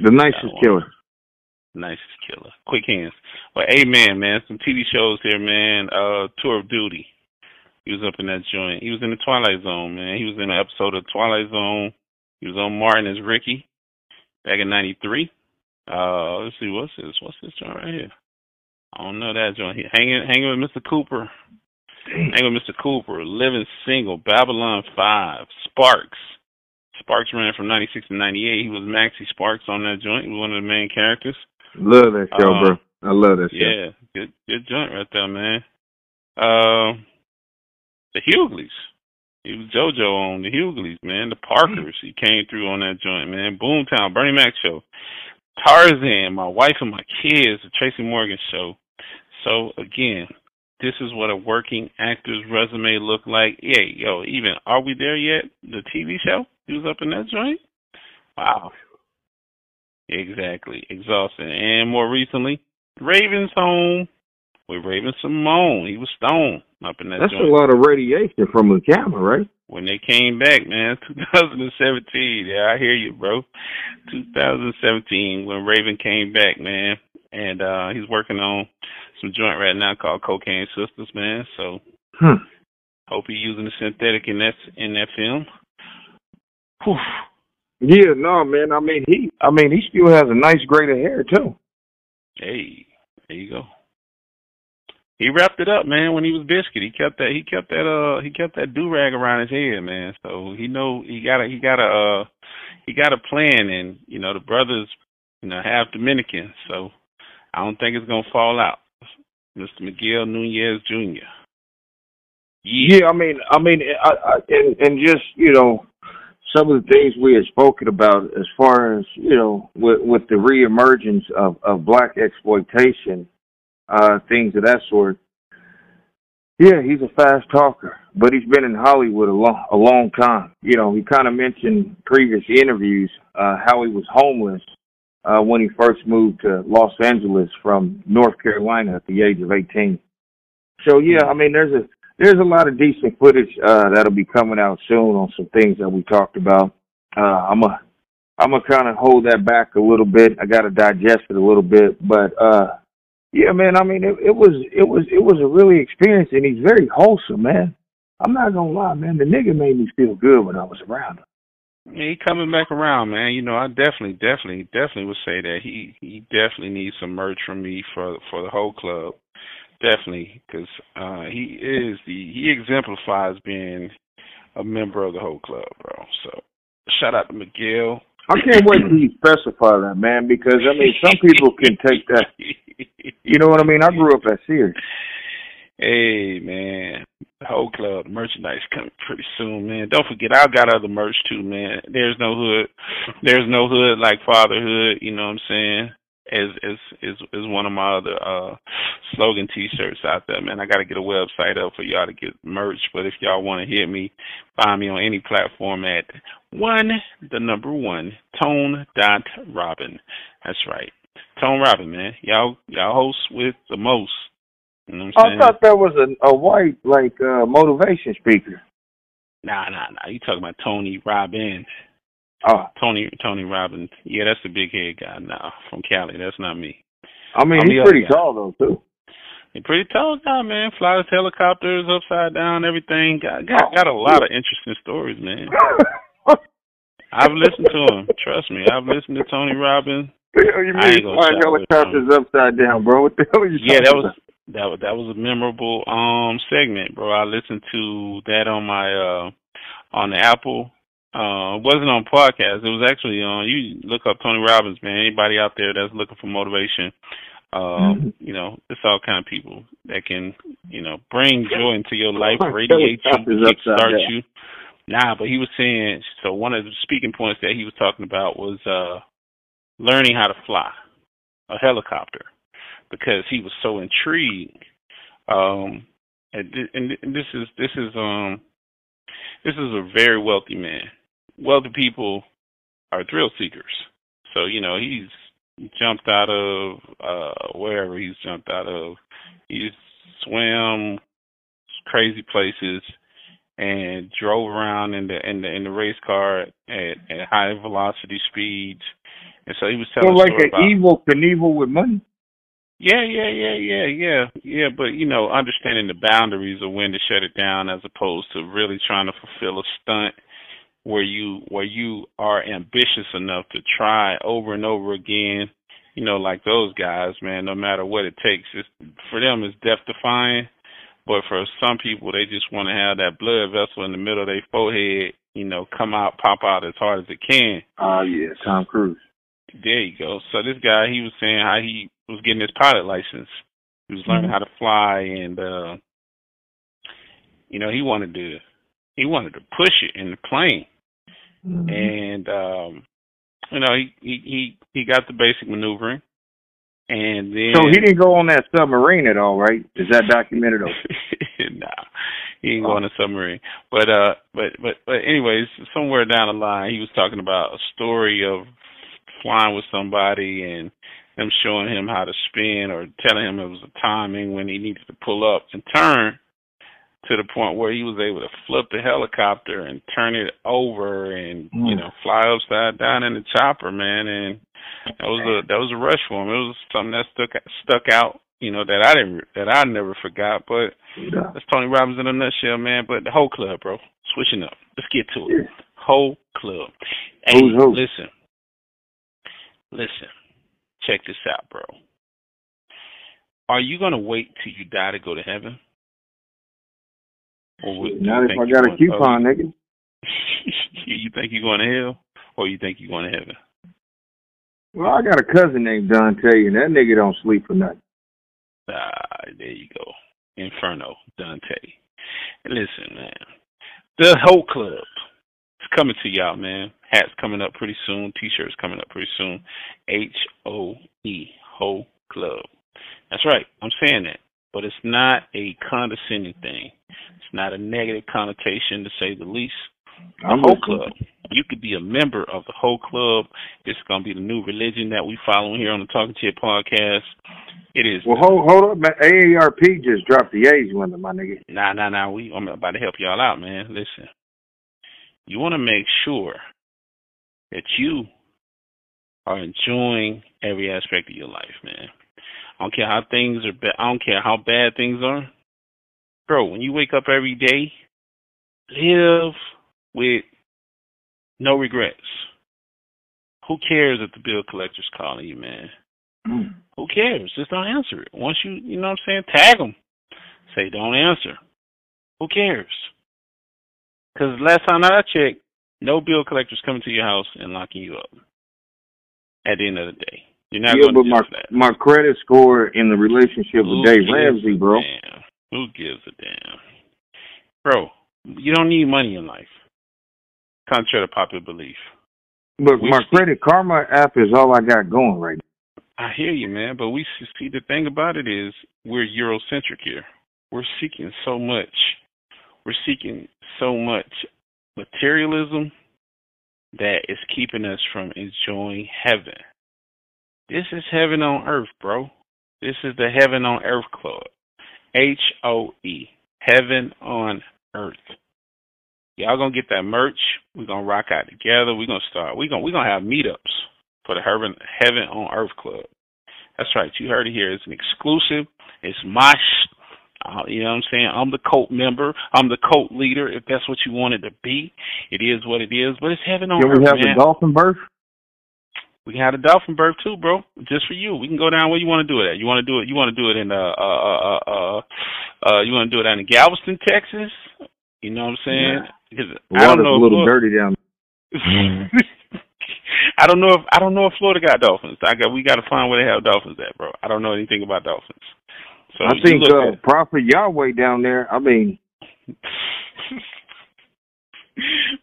The nicest killer. Nicest killer. Quick hands. Well, hey man, man, some TV shows here, man. Uh Tour of Duty. He was up in that joint. He was in the Twilight Zone, man. He was in an episode of Twilight Zone. He was on Martin as Ricky back in '93. Uh, let's see, what's this? What's this joint right here? I don't know that joint. He hanging, hanging with Mr. Cooper. Hang with Mr. Cooper, Living Single, Babylon 5, Sparks. Sparks ran from 96 to 98. He was Maxie Sparks on that joint. He was one of the main characters. Love that show, Uh, bro. I love that show. Yeah, good good joint right there, man. Um, the Hughleys. He was JoJo on the Hughleys, man. The Parkers. He came through on that joint, man. Boomtown, Bernie Mac show. Tarzan, my wife and my kids, the Tracy Morgan show. So again, this is what a working actor's resume look like. Yeah, yo, even are we there yet? The TV show? He was up in that joint? Wow. Exactly. Exhausting. And more recently, Ravens home with Raven Symoné. He was stoned up in that That's joint. a lot of radiation from the camera, right? When they came back, man, <laughs> 2017. Yeah, I hear you, bro. 2017 when Raven came back, man. And uh he's working on some joint right now called Cocaine Sisters, man. So Hmm. hope he's using the synthetic in that in that film. Whew. Yeah, no, man. I mean, he. I mean, he still has a nice grade of hair too. Hey, there you go. He wrapped it up, man. When he was biscuit, he kept that. He kept that. Uh, he kept that do rag around his head, man. So he know he got a. He got a. Uh, he got a plan, and you know the brothers, you know, half Dominican, so I don't think it's gonna fall out. Mr. Miguel Nunez Jr. Yeah. Yeah, I mean, I mean, I, I, and and just you know, some of the things we had spoken about as far as you know, with with the reemergence of of blaxploitation, uh, things of that sort. Yeah, he's a fast talker, but he's been in Hollywood a long a long time. You know, he kind of mentioned previous interviews uh, how he was homeless uh, when he first moved to Los Angeles from North Carolina at the age of 18. So yeah, I mean, there's a there's a lot of decent footage uh, that'll be coming out soon on some things that we talked about. Uh, I'm a I'm gonna kind of hold that back a little bit. I got to digest it a little bit, but uh, yeah, man. I mean, it, it was it was it was a really experience, and he's very wholesome, man. I'm not gonna lie, man. The nigga made me feel good when I was around him. Yeah, he coming back around, man. You know, I definitely, definitely, definitely would say that he he definitely needs some merch from me for for the Hoe Club. Definitely, because uh, he is the he exemplifies being a member of the Hoe Club, bro. So shout out to Miguel. I can't wait you specify that, man, because I mean, some people can take that. <laughs> You know what I mean? I grew up at Sears. Hey man, the Hoe Club merchandise coming pretty soon, man. Don't forget, I got other merch too, man. There's no hood, there's no hood like fatherhood. You know what I'm saying? Is is is is one of my other uh slogan T-shirts out there, man. I got to get a website up for y'all to get merch. But if y'all want to hit me, find me on any platform at one the number one tone dot Robin. That's right, Tone Robin, man. Y'all y'all host with the most. You know what I'm I thought that was a, a white like uh motivation speaker. Nah, nah, nah. You talking about Tony Robbins? Oh, Tony Tony Robbins. Yeah, that's the big head guy now from Cali. That's not me. I mean, I'm he's pretty guy. tall though too. He pretty tall guy, man. Flies helicopters upside down, everything. Got got, got a lot of interesting stories, man. I've listened to him. Trust me, I've listened to Tony Robbins. <laughs> you mean flying helicopters upside down, bro? What the hell are you Yeah, that was that was that was a memorable um segment, bro. I listened to that on my uh on the Apple. Uh it wasn't on podcast. It was actually on you look up Tony Robbins, man. Anybody out there that's looking for motivation. Um, you know, it's all kind of people that can, you know, bring joy into your life, radiate you, kickstart you. Nah, but he was saying so one of the speaking points that he was talking about was uh learning how to fly a helicopter because he was so intrigued. Um, and, and thi- and this is this is um this is a very wealthy man. Wealthy people are thrill seekers. So you know he's jumped out of uh wherever he's jumped out of. He's swam crazy places and drove around in the in the in the race car at, at high velocity speeds. And so he was So telling a like an about Evel Knievel with money. Yeah, yeah, yeah, yeah, yeah, yeah. But you know, understanding the boundaries of when to shut it down, as opposed to really trying to fulfill a stunt where you where you are ambitious enough to try over and over again. You know, like those guys, man. No matter what it takes, it's, for them, it's death defying. But for some people, they just want to have that blood vessel in the middle of their forehead. You know, come out, pop out as hard as it can. Oh yeah, Tom Cruise. There you go. So this guy, he was saying how he was getting his pilot license. He was learning mm-hmm. how to fly, and uh you know he wanted to he wanted to push it in the plane, mm-hmm. and um you know he he he he got the basic maneuvering, and then so he didn't go on that submarine at all, right? Is that documented? <laughs> nah, he didn't oh. go on a submarine. But uh, but but but anyways, somewhere down the line, he was talking about a story of flying with somebody and them showing him how to spin or telling him it was a timing when he needed to pull up and turn to the point where he was able to flip the helicopter and turn it over and mm. you know fly upside down in the chopper, man. And that was a that was a rush for him. It was something that stuck stuck out, you know, that I didn't that I never forgot. But yeah. that's Tony Robbins in a nutshell, man. But the Hoe Club, bro, switching up. Let's get to it. Hoe Club. Hey, who? listen, listen, check this out, bro. Are you gonna wait till you die to go to heaven? Or Not if I got a coupon, nigga. <laughs> you think you're going to hell, or you think you're going to heaven? Well, I got a cousin named Dante, and that nigga don't sleep for nothing. Ah, there you go. Inferno, Dante. Listen, man. The Hoe Club. Coming to y'all, man. Hats coming up pretty soon. T-shirts coming up pretty soon. H O E, Hoe Club. That's right. I'm saying that, but it's not a condescending thing. It's not a negative connotation, to say the least. The I'm Hoe Club. You could be a member of the Hoe Club. It's going to be the new religion that we follow here on the Talking Chit podcast. It is. Well, hold hold up, man. AARP just dropped the age limit, my nigga. Nah, nah, nah. We I'm about to help y'all out, man. Listen, you want to make sure that you are enjoying every aspect of your life, man. I don't care how things are. Ba- I don't care how bad things are, bro. When you wake up every day, live with no regrets. Who cares if the bill collector's calling you, man? Mm. Who cares? Just don't answer it. Once you, you know what I'm saying, tag them. Say, don't answer. Who cares? Because last time I checked, no bill collector's coming to your house and locking you up. At the end of the day, you're not yeah, but my my credit score in the relationship Who with Dave Ramsey, bro. Damn. Who gives a damn, bro? You don't need money in life contrary to popular belief. But we my see, Credit Karma app is all I got going right now. I hear you, man. But we see the thing about it is we're Eurocentric here. We're seeking so much. We're seeking so much materialism that is keeping us from enjoying heaven. This is heaven on earth, bro. This is the Heaven on Earth Club. H O E. Heaven on Earth. Y'all gonna get that merch. We're gonna rock out together. We're gonna start. We're gonna we're gonna have meetups for the Heaven Heaven on Earth Club. That's right. You heard it here. It's an exclusive. It's my. Uh, you know what I'm saying? I'm the cult member. I'm the cult leader. If that's what you wanted to be, it is what it is. But it's heaven on Can earth. we have man. the dolphin birth? We can have a dolphin birth too, bro. Just for you. We can go down where you want to do it at. You want to do it. You want to do it in uh uh uh uh. uh you want to do it down in Galveston, Texas. You know what I'm saying? Yeah. Because I don't know. a little Florida, dirty down. <laughs> I don't know if I don't know if Florida got dolphins. I got we got to find where they have dolphins at, bro. I don't know anything about dolphins. So I think uh, at, Prophet Yahweh down there. I mean, <laughs>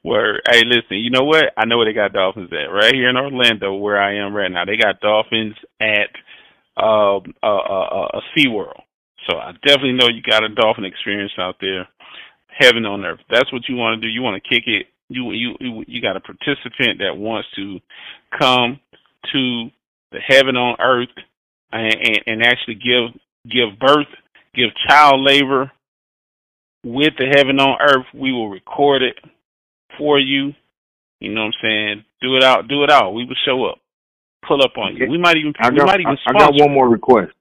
where hey, listen, you know what? I know where they got dolphins at. Right here in Orlando, where I am right now, they got dolphins at uh, uh, uh, uh, Sea World. So I definitely know you got a dolphin experience out there heaven on earth. That's what you want to do. You want to kick it. You you you got a participant that wants to come to the heaven on earth and, and, and actually give give birth, give child labor with the heaven on earth. We will record it for you. You know what I'm saying? Do it out. Do it out. We will show up. Pull up on you. We might even. I got, we might even I, I got one more request.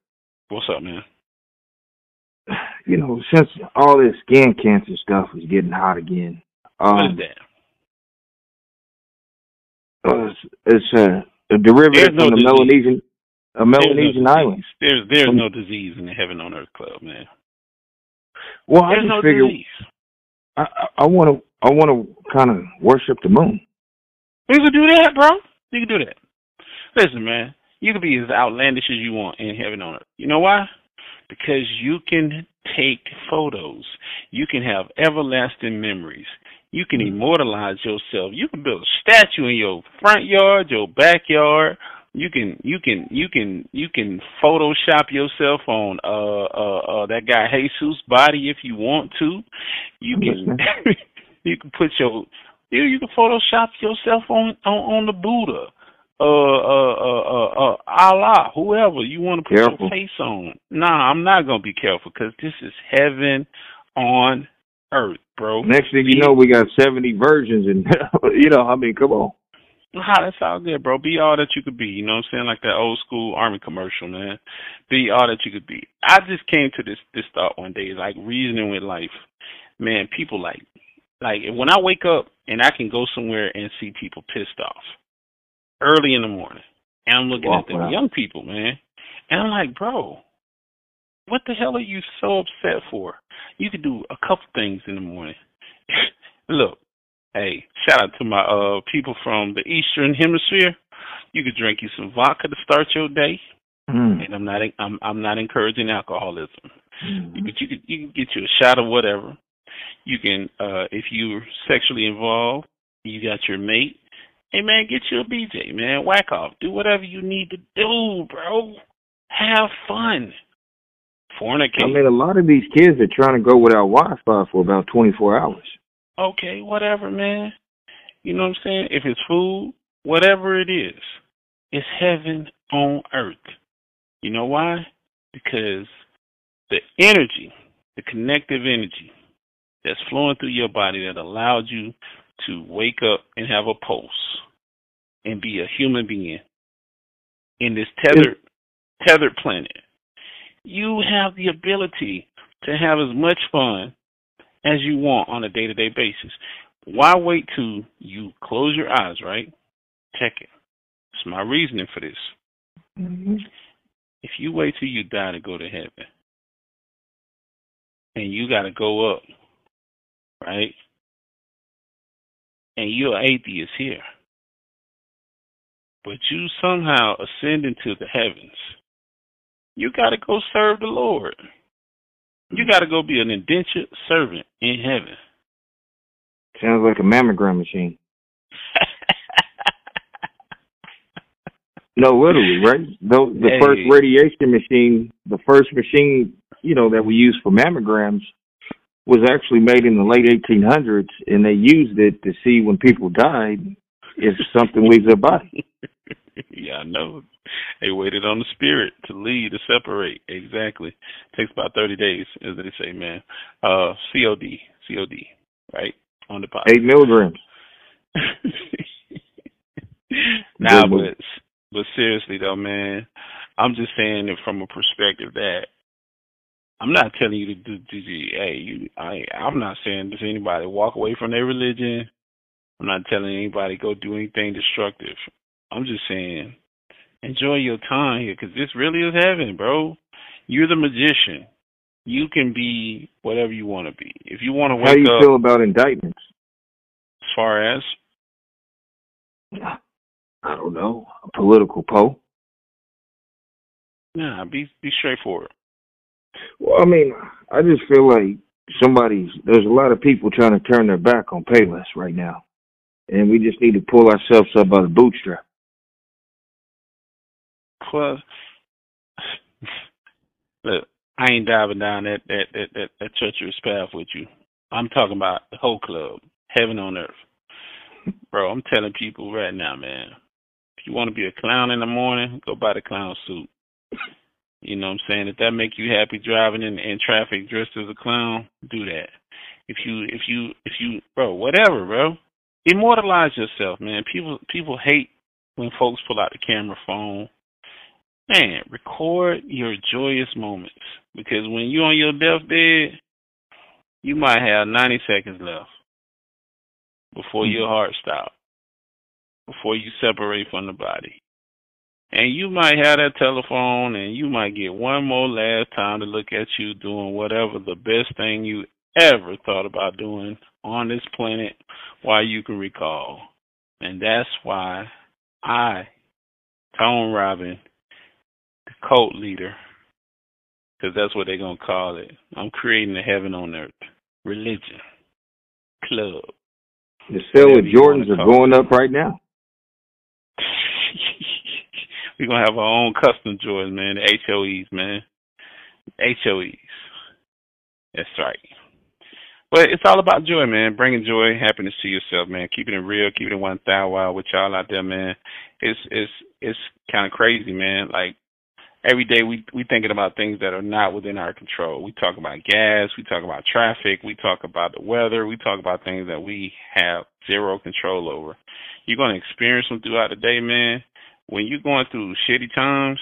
What's up, man? you know, since all this skin cancer stuff is getting hot again, um, what is that? Uh, it's, it's a, a derivative no from the Melanesian, a Melanesian there's no island. There's there's um, no disease in the Heaven on Earth Club, man. Well, there's I just no figure disease. I I want to I want to kind of worship the moon. You can do that, bro. You can do that. Listen, man, you can be as outlandish as you want in heaven on earth. You know why? Because you can take photos. You can have everlasting memories. You can immortalize yourself. You can build a statue in your front yard, your backyard. You can you can you can you can Photoshop yourself on uh uh, uh that guy Jesus body if you want to. You can <laughs> you can put your you you can Photoshop yourself on on, on the Buddha. Uh, uh, uh, uh, uh, Allah, whoever you want to put Careful. your face on. Nah, I'm not gonna be careful because this is heaven on earth, bro. Next thing you know, we got 70 versions, and <laughs> you know, I mean, come on. Nah, that's all good, bro. Be all that you could be. You know what I'm saying? Like that old school army commercial, man. Be all that you could be. I just came to this this thought one day, like reasoning with life. Man, people like like when I wake up and I can go somewhere and see people pissed off early in the morning, and I'm looking Walk at them around. young people, man, and I'm like, bro, what the hell are you so upset for? You could do a couple things in the morning. <laughs> Look, hey, shout out to my uh people from the Eastern Hemisphere. You could drink you some vodka to start your day, Mm. and I'm not I'm I'm not encouraging alcoholism. Mhm. But you could you can get you a shot of whatever. You can uh if you're sexually involved, you got your mate. Hey man, get you a BJ, man. Whack off. Do whatever you need to do, bro. Have fun. Fornicate. I mean, a lot of these kids are trying to go without Wi-Fi for about 24 hours. Okay, whatever, man. You know what I'm saying? If it's food, whatever it is, it's heaven on earth. You know why? Because the energy, the connective energy that's flowing through your body that allows you to wake up and have a pulse and be a human being in this tethered tethered planet. You have the ability to have as much fun as you want on a day to day basis. Why wait till you close your eyes, right? Check it. It's my reasoning for this. Mm-hmm. If you wait till you die to go to heaven, and you got to go up, right? And you're atheist here, but you somehow ascend into the heavens, you got to go serve the Lord. You got to go be an indentured servant in heaven. Sounds like a mammogram machine. <laughs> No, literally, right? The, the Hey. first radiation machine, the first machine, you know, that we use for mammograms was actually made in the late 1800s, and they used it to see when people died if something leaves their body. yeah, I know. They waited on the spirit to lead, to separate. Exactly. Takes about 30 days, as they say, man. Uh, COD, COD, right? On the pot. Eight milligrams. <laughs> nah, but but seriously though, man, I'm just saying it from a perspective that I'm not telling you to do, do, do hey, you, I, I'm not saying to anybody walk away from their religion. I'm not telling anybody go do anything destructive. I'm just saying enjoy your time here because this really is heaven, bro. You're the magician. You can be whatever you want to be. If you want to How do wake you up, feel about indictments? as far as I don't know. A political poll. nah, be be straightforward. Well, I mean, I just feel like somebody's. There's a lot of people trying to turn their back on Payless right now, and we just need to pull ourselves up by the bootstrap. Plus, look, I ain't diving down that that that that, that treacherous path with you. I'm talking about the Hoe Club, heaven on earth, bro. I'm telling people right now, man. If you want to be a clown in the morning, go buy the clown suit. You know what I'm saying? If that make you happy driving in, in traffic dressed as a clown, do that. If you if you if you bro, whatever, bro. Immortalize yourself, man. People people hate when folks pull out the camera phone. Man, record your joyous moments. Because when you're on your deathbed, you might have ninety seconds left before your mm-hmm. heart stops. Before you separate from the body. And you might have that telephone and you might get one more last time to look at you doing whatever the best thing you ever thought about doing on this planet while you can recall. And that's why I Tone Robin, the cult leader, because that's what they're gonna call it. I'm creating a heaven on earth religion club. The sale of Jordans are going up right now. <laughs> We're gonna have our own custom Jordans, man. The HOEs, man. HOEs. That's right. But it's all about joy, man. Bringing joy, happiness to yourself, man. Keeping it real, keeping it one thousand while with y'all out there, man. It's it's it's kind of crazy, man. Like every day we we thinking about things that are not within our control. We talk about gas, we talk about traffic, we talk about the weather, we talk about things that we have zero control over. You're gonna experience them throughout the day, man. When you're going through shitty times,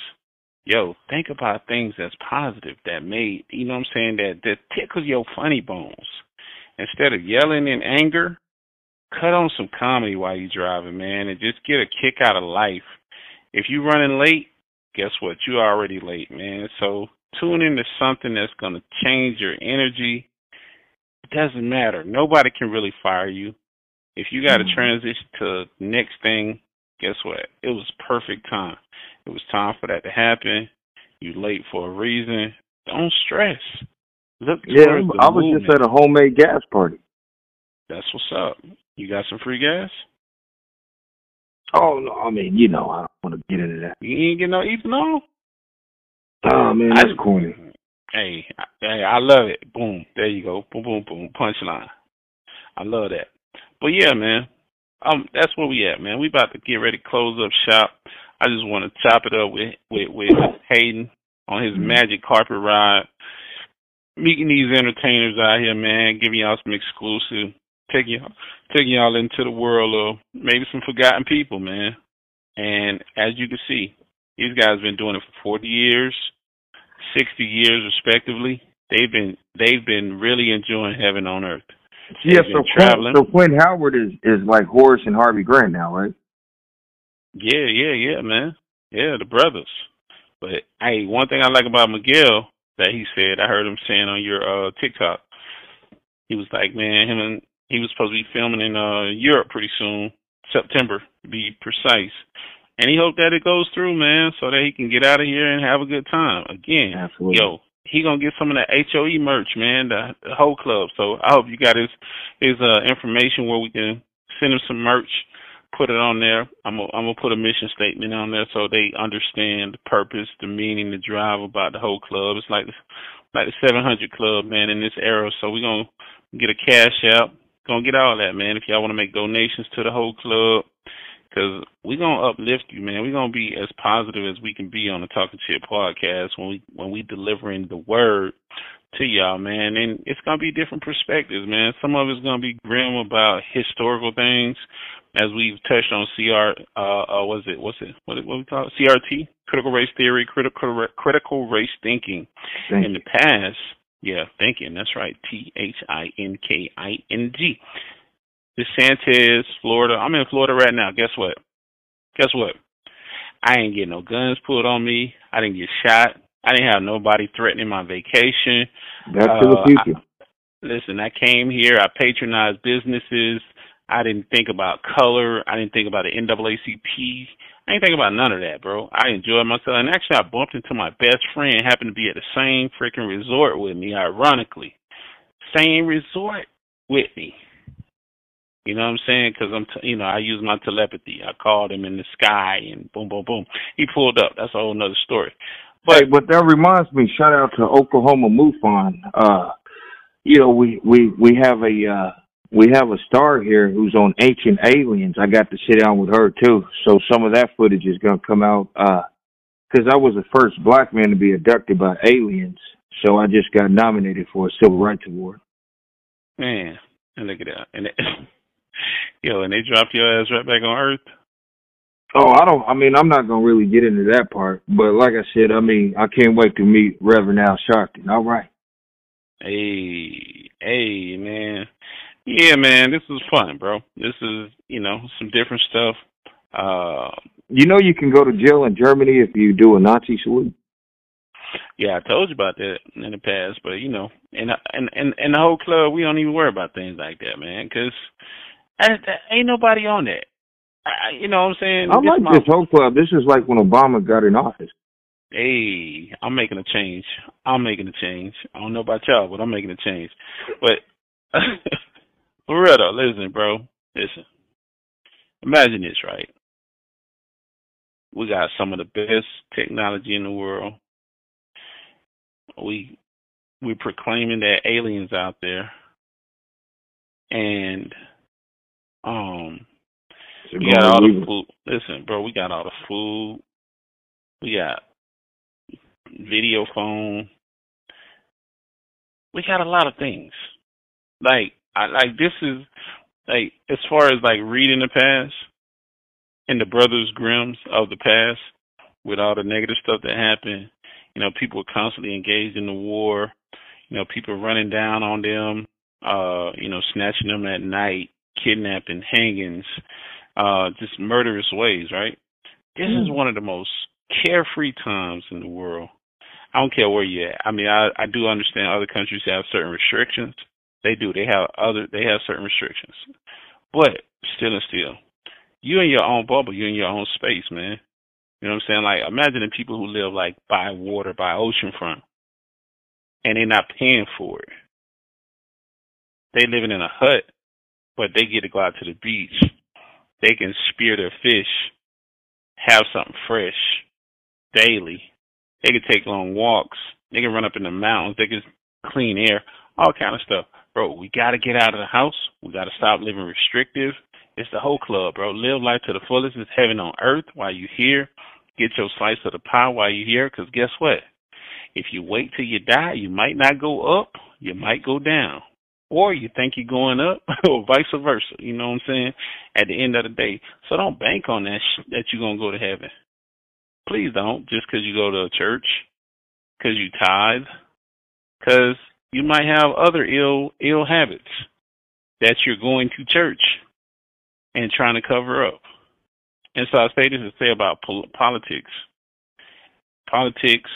yo, think about things that's positive that made you know what I'm saying, that that tickles your funny bones instead of yelling in anger, cut on some comedy while you're driving, man, and just get a kick out of life. If you're running late, guess what? You're already late, man. So tune into something that's going to change your energy. It doesn't matter. Nobody can really fire you. If you got to mm-hmm. transition to the next thing, guess what? It was perfect time. It was time for that to happen. You late for a reason. Don't stress. Look yeah, I was movement. just at a homemade gas party. That's what's up. You got some free gas? Oh no, I mean, you know, I don't want to get into that. You ain't get no ethanol? Oh man, that's I, corny. Hey, hey, I love it. Boom, there you go. Boom, boom, boom. Punchline. I love that. But yeah, man, um, that's where we at, man. We about to get ready to close up shop. I just want to chop it up with with with Hayden on his mm-hmm. magic carpet ride meeting these entertainers out here, man, giving y'all some exclusive, taking y'all, taking y'all into the world of maybe some forgotten people, man. And as you can see, these guys have been doing it for 40 years, 60 years respectively. They've been they've been really enjoying heaven on earth. They've yeah, so traveling. Quinn, so Howard is is like Horace and Harvey Grant now, right? Yeah, yeah, yeah, man. Yeah, the brothers. But hey, one thing I like about Miguel that he said. I heard him saying on your uh TikTok. He was like, man, him and he was supposed to be filming in uh Europe pretty soon, September to be precise. And he hoped that it goes through, man, so that he can get out of here and have a good time. Again, Absolutely. yo, he gonna get some of that HOE merch, man, the, the Hoe Club. So I hope you got his his uh information where we can send him some merch put it on there. I'm gonna, I'm gonna put a mission statement on there so they understand the purpose, the meaning, the drive about the Hoe Club. It's like like the 700 club, man, in this era. So we're gonna get a cash out, gonna get all that, man. If y'all want to make donations to the Hoe Club, because we're gonna uplift you, man. We're gonna be as positive as we can be on the Talking Chit podcast when we when we delivering the word to y'all, man. And it's gonna be different perspectives, man. Some of it's gonna be grim about historical things as we've touched on CR, uh, uh, was it, what's it, what, what we call it? CRT, critical race theory, critical, critical race thinking. Thank in the past, yeah, thinking, that's right, T-H-I-N-K-I-N-G. DeSantis, Florida, I'm in Florida right now, guess what? Guess what? I ain't get no guns pulled on me. I didn't get shot. I didn't have nobody threatening my vacation. That's uh, the future. I, listen, I came here. I patronized businesses. I didn't think about color. I didn't think about the NAACP. I didn't think about none of that, bro. I enjoyed myself. And actually, I bumped into my best friend, happened to be at the same freaking resort with me, ironically. Same resort with me. You know what I'm saying? Because I'm, t- you know, I use my telepathy. I called him in the sky, and boom, boom, boom. He pulled up. That's a whole nother story. But hey, but that reminds me. Shout out to Oklahoma MUFON. Uh, you know, we we we have a uh, we have a star here who's on Ancient Aliens. I got to sit down with her too, so some of that footage is going to come out. Because uh, I was the first black man to be abducted by aliens, so I just got nominated for a Civil Rights Award. Man, and look at that, and it, <laughs> yo, and they dropped your ass right back on Earth. Oh, I don't. I mean, I'm not gonna really get into that part, but like I said, I mean, I can't wait to meet Reverend Al Sharpton. All right. Hey, hey, man. Yeah, man, this is fun, bro. This is, you know, some different stuff. Uh, you know, you can go to jail in Germany if you do a Nazi salute. Yeah, I told you about that in the past, but you know, in and and and the Hoe Club, we don't even worry about things like that, man, because ain't nobody on that. I, you know what I'm saying? I like my- this Hoe Club. This is like when Obama got in office. Hey, I'm making a change. I'm making a change. I don't know about y'all, but I'm making a change. But <laughs> for real though, listen, bro. Listen. Imagine this, right? We got some of the best technology in the world. We we're proclaiming that aliens out there. And um we got all the food. Listen, bro, we got all the food. We got video phone. We got a lot of things. Like I like this is like as far as like reading the past and the Brothers Grimm's of the past with all the negative stuff that happened. You know, people were constantly engaged in the war. You know, people running down on them. Uh, you know, snatching them at night, kidnapping, hangings, uh, just murderous ways, right? This is Mm. one of the most carefree times in the world. I don't care where you're at. I mean, I, I do understand other countries have certain restrictions. They do. They have other. They have certain restrictions. But still and still, you in your own bubble. You in your own space, man. You know what I'm saying? Like, imagine the people who live like by water, by oceanfront, and they're not paying for it. They living in a hut, but they get to go out to the beach. They can spear their fish, have something fresh daily. They can take long walks. They can run up in the mountains. They can clean air, all kind of stuff. Bro, we got to get out of the house. We got to stop living restrictive. It's the Hoe Club, bro. Live life to the fullest. It's heaven on earth while you here. Get your slice of the pie while you here, because guess what? If you wait till you die, you might not go up. You might go down. Or you think you're going up, <laughs> or vice versa. You know what I'm saying? At the end of the day. So don't bank on that sh- that you're going to go to heaven. Please don't, just because you go to a church, because you tithe, because you might have other ill ill habits that you're going to church and trying to cover up. And so I say this to say about pol- politics, politics,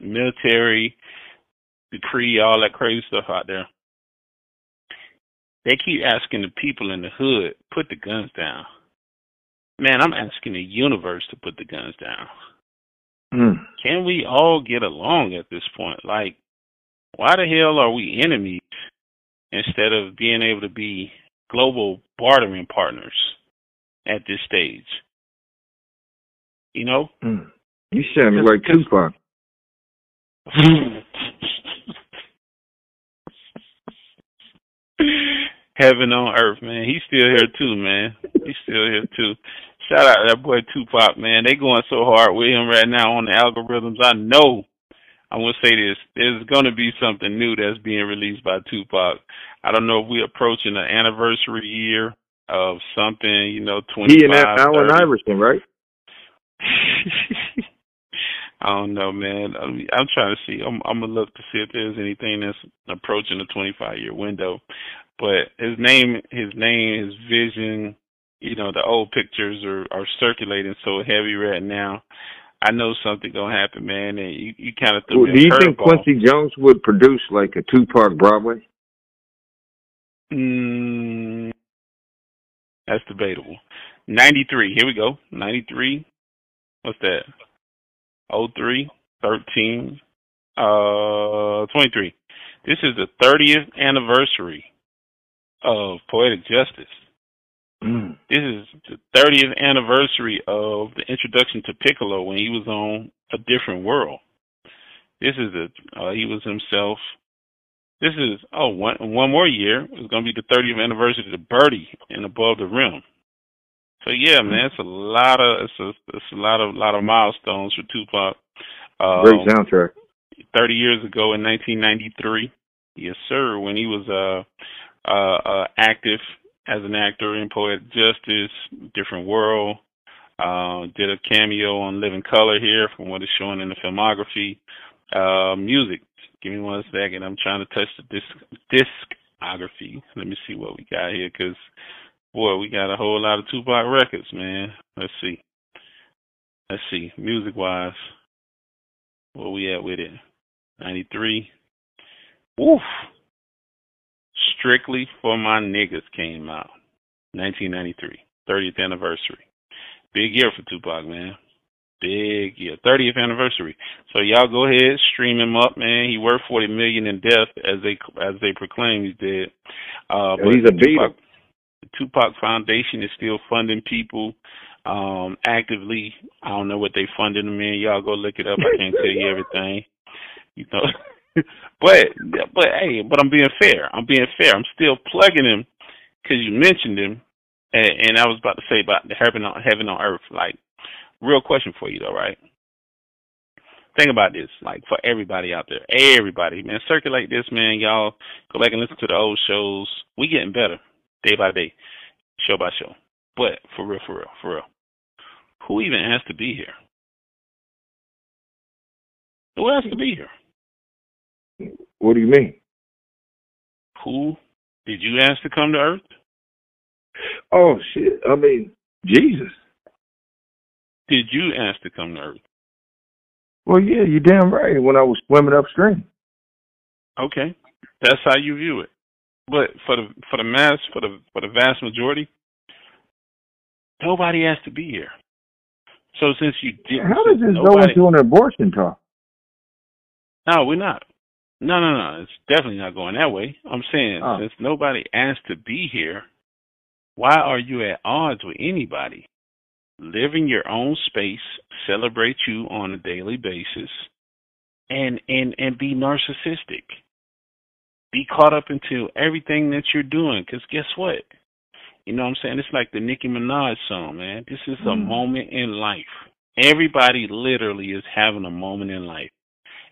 military, decree, all that crazy stuff out there. They keep asking the people in the hood, put the guns down. Man, I'm asking the universe to put the guns down. Mm. Can we all get along at this point? Like, why the hell are we enemies instead of being able to be global bartering partners at this stage? You know? Mm. You sound like Tupac. <laughs> Heaven on earth, man. He's still here too, man. He's still here too. Shout out to that boy Tupac, man. They going so hard with him right now on the algorithms. I know. I'm gonna say this. There's gonna be something new that's being released by Tupac. I don't know if we're approaching the anniversary year of something, you know, twenty He and. Allen Iverson, right? <laughs> I don't know, man. I'm, I'm trying to see. I'm, I'm gonna look to see if there's anything that's approaching the 25 year window. But his name, his name, his vision, you know, the old pictures are are circulating so heavy right now. I know something gonna happen, man. And you, you kind of threw Well, do you think curveball. Quincy Jones would produce like a Tupac Broadway? Mm, that's debatable. 93. Here we go. 93. What's that? 03, 13, uh, 23. This is the 30th anniversary of Poetic Justice. Mm. This is the 30th anniversary of the introduction to Piccolo when he was on A Different World. This is the uh, he was himself. This is oh one one more year. It's going to be the 30th anniversary of Birdie and Above the Rim. So yeah, man, it's a lot of it's a it's a lot of lot of milestones for Tupac. Um, Great soundtrack. 30 years ago in 1993. Yes, sir. When he was uh, uh, uh, active as an actor in Poetic Justice, Different World, uh, did a cameo on Living Color here from what is showing in the filmography. Uh, music. Give me one second. I'm trying to touch the disc discography. Let me see what we got here, cause boy, we got a whole lot of Tupac records, man. Let's see. Let's see. Music wise, where we at with it? 93. Woof. Strictly for my niggas came out. 1993. 30th anniversary. Big year for Tupac, man. Big year, 30th anniversary. So y'all go ahead, stream him up, man. He worth 40 million in death, as they as they proclaim he's dead. Uh, but he's a. Tupac, the Tupac Foundation is still funding people um actively. I don't know what they funded him in. Y'all go look it up. I can't tell you everything. You know. <laughs> but but hey, but I'm being fair. I'm being fair. I'm still plugging him because you mentioned him, and, and I was about to say about the heaven on heaven on earth. Like, real question for you though, right? Think about this, like for everybody out there, everybody, man, circulate this, man. Y'all go back and listen to the old shows. We getting better day by day, show by show. But for real, for real, for real, who even has to be here? Who has to be here? What do you mean? Who did you ask to come to Earth? Oh shit! I mean, Jesus. Did you ask to come to Earth? Well, yeah, you're damn right. When I was swimming upstream. Okay, that's how you view it. But for the for the mass for the for the vast majority, nobody has to be here. So since you did, how does this nobody, go into an abortion talk? No, we're not. No, no, no. It's definitely not going that way. I'm saying oh. since nobody asked to be here, why are you at odds with anybody? Live in your own space, celebrate you on a daily basis, and and and be narcissistic. Be caught up into everything that you're doing. Because guess what? You know what I'm saying? It's like the Nicki Minaj song, man. This is a mm. moment in life. Everybody literally is having a moment in life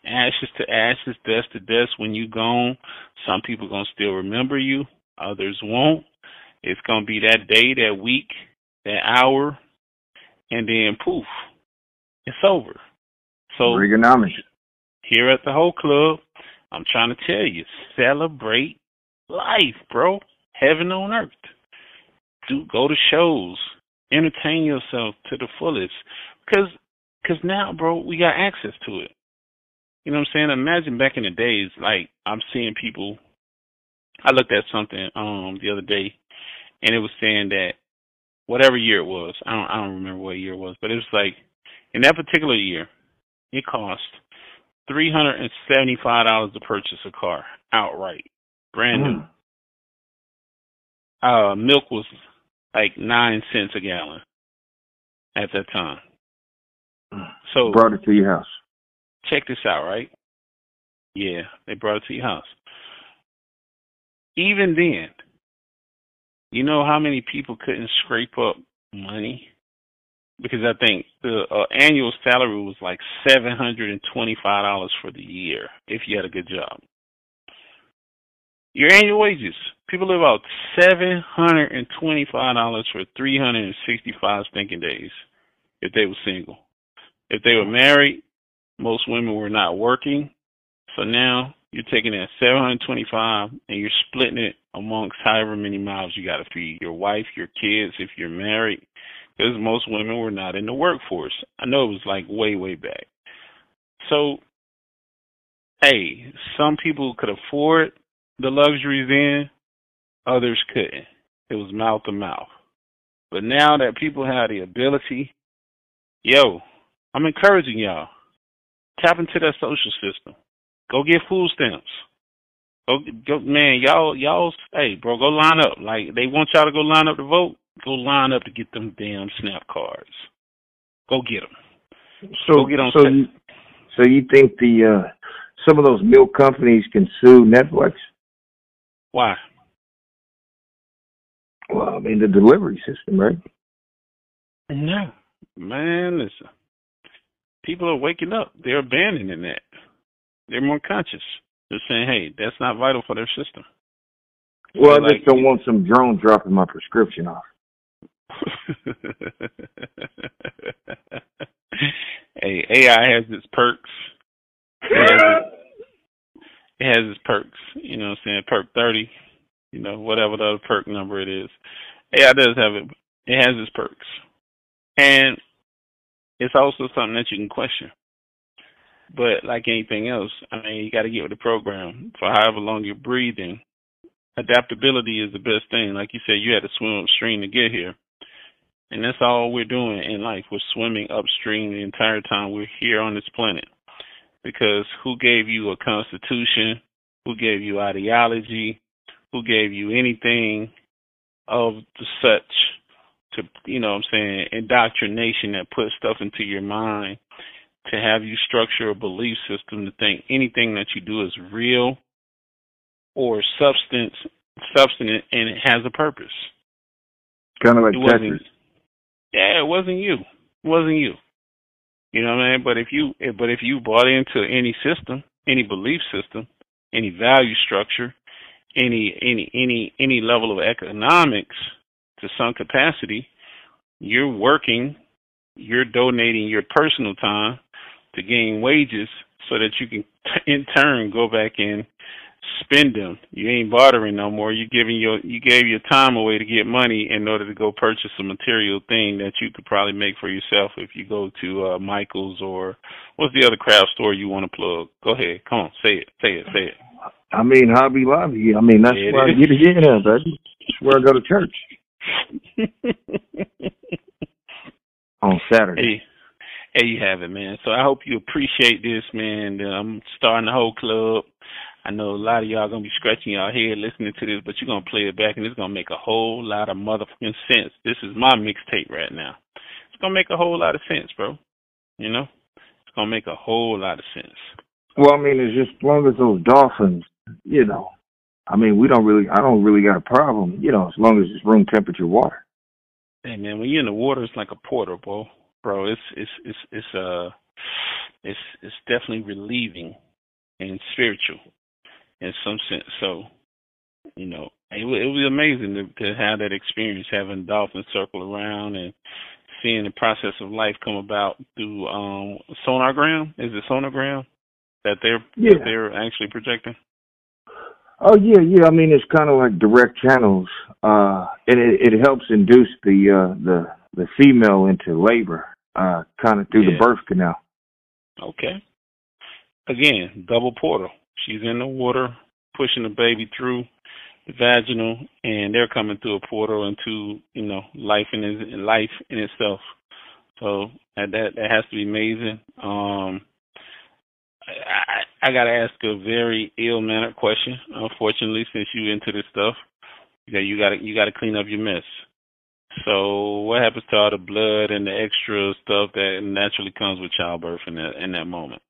ashes to ashes, dust to dust. When you gone, some people gonna still remember you, others won't. It's gonna be that day, that week, that hour, and then poof, it's over. So Reaganomics. Here at the Hoe Club, I'm trying to tell you, celebrate life, bro. Heaven on earth. Do go to shows, entertain yourself to the fullest, because because now, bro, we got access to it. You know what I'm saying? Imagine back in the days, like I'm seeing people. I looked at something um the other day, and it was saying that whatever year it was, I don't I don't remember what year it was, but it was like in that particular year, it cost three hundred and seventy five dollars to purchase a car outright, brand new. Mm. Uh, milk was like nine cents a gallon at that time. Mm. So brought it to your house check this out, right? Yeah, they brought it to your house. Even then, you know how many people couldn't scrape up money? Because I think the uh, annual salary was like seven hundred and twenty-five dollars for the year if you had a good job. Your annual wages, people live out seven hundred and twenty-five dollars for three hundred and sixty-five stinking days if they were single. If they were married, most women were not working. So now you're taking that 725 and you're splitting it amongst however many miles you got to feed your wife, your kids, if you're married, because most women were not in the workforce. I know it was like way, way back. So, hey, some people could afford the luxuries then, others couldn't. It was mouth to mouth. But now that people have the ability, yo, I'm encouraging y'all Tap into that social system. Go get food stamps. Go, go, man, y'all, y'all, hey, bro, go line up. Like they want y'all to go line up to vote. Go line up to get them damn snap cards. Go get them. So, go get on. So, you, so you think the uh, some of those milk companies can sue Netflix? Why? Well, I mean the delivery system, right? No, man, listen people are waking up. They're abandoning that. They're more conscious. They're saying, hey, that's not vital for their system. Well, I just don't want some drone dropping my prescription off. <laughs> hey, AI has its perks. It has its, it has its perks. You know what I'm saying? Perk 30, you know, whatever the other perk number it is. AI does have it. It has its perks. And it's also something that you can question. But like anything else, I mean, you got to get with the program for however long you're breathing. Adaptability is the best thing. Like you said, you had to swim upstream to get here. And that's all we're doing in life. We're swimming upstream the entire time we're here on this planet. Because who gave you a constitution? Who gave you ideology? Who gave you anything of such to, you know what I'm saying, indoctrination that puts stuff into your mind to have you structure a belief system to think anything that you do is real or substance substance and it has a purpose. Kind of like It Tetris. wasn't yeah, it wasn't you. It wasn't you. You know what I mean? But if you but if you bought into any system, any belief system, any value structure, any any any any level of economics to some capacity, you're working, you're donating your personal time to gain wages so that you can <laughs> in turn go back and spend them. You ain't bartering no more. You giving your you gave your time away to get money in order to go purchase a material thing that you could probably make for yourself if you go to uh Michael's or what's the other craft store you want to plug? Go ahead. Come on, say it. Say it. Say it. I mean, Hobby Lobby. I mean, that's it where I get it in baby. That's where I go to church <laughs> on Saturday. Hey, there you have it, man. So I hope you appreciate this, man. Uh, I'm starting the Hoe Club. I know a lot of y'all gonna be scratching your head listening to this, but you're gonna play it back and it's gonna make a whole lot of motherfucking sense. This is my mixtape right now. It's gonna make a whole lot of sense, bro. You know? It's gonna make a whole lot of sense. Well, I mean, it's just as long as those dolphins, you know. I mean, we don't really. I don't really got a problem, you know, as long as it's room temperature water. Hey man, when you're in the water it's like a portal, bro. Bro, it's it's it's it's uh it's it's definitely relieving and spiritual in some sense. So, you know, it it was amazing to, to have that experience, having dolphins circle around and seeing the process of life come about through um sonargram. Is it sonargram that they're Yeah. that they're actually projecting? Oh yeah, yeah. I mean, it's kind of like direct channels, uh, and it, it helps induce the uh, the the female into labor, uh, kind of through Yeah. the birth canal. Okay. Again, double portal. She's in the water, pushing the baby through the vaginal, and they're coming through a portal into you know life in life in itself. So that that, that has to be amazing. Um, I, I got to ask a very ill mannered question. Unfortunately, since you into this stuff, that you got to you got to clean up your mess. So what happens to all the blood and the extra stuff that naturally comes with childbirth in that in that moment?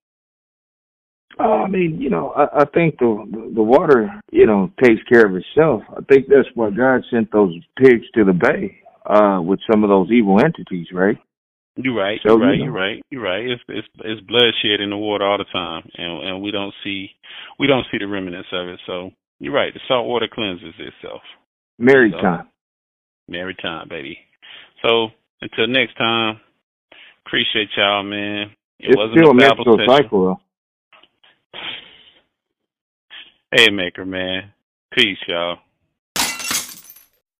Oh, I mean, you know, I, I think the the water, you know, takes care of itself. I think that's why God sent those pigs to the bay uh, with some of those evil entities, right? You're right. So, You're right. you know. You're right. You're right. It's it's it's bloodshed in the water all the time, and and we don't see we don't see the remnants of it. So you're right. The salt water cleanses itself. Married So- time. Every time, baby. So until next time, appreciate y'all, man. It It's wasn't still a Bible cycle, though. <laughs> Hey, maker, man. Peace, y'all.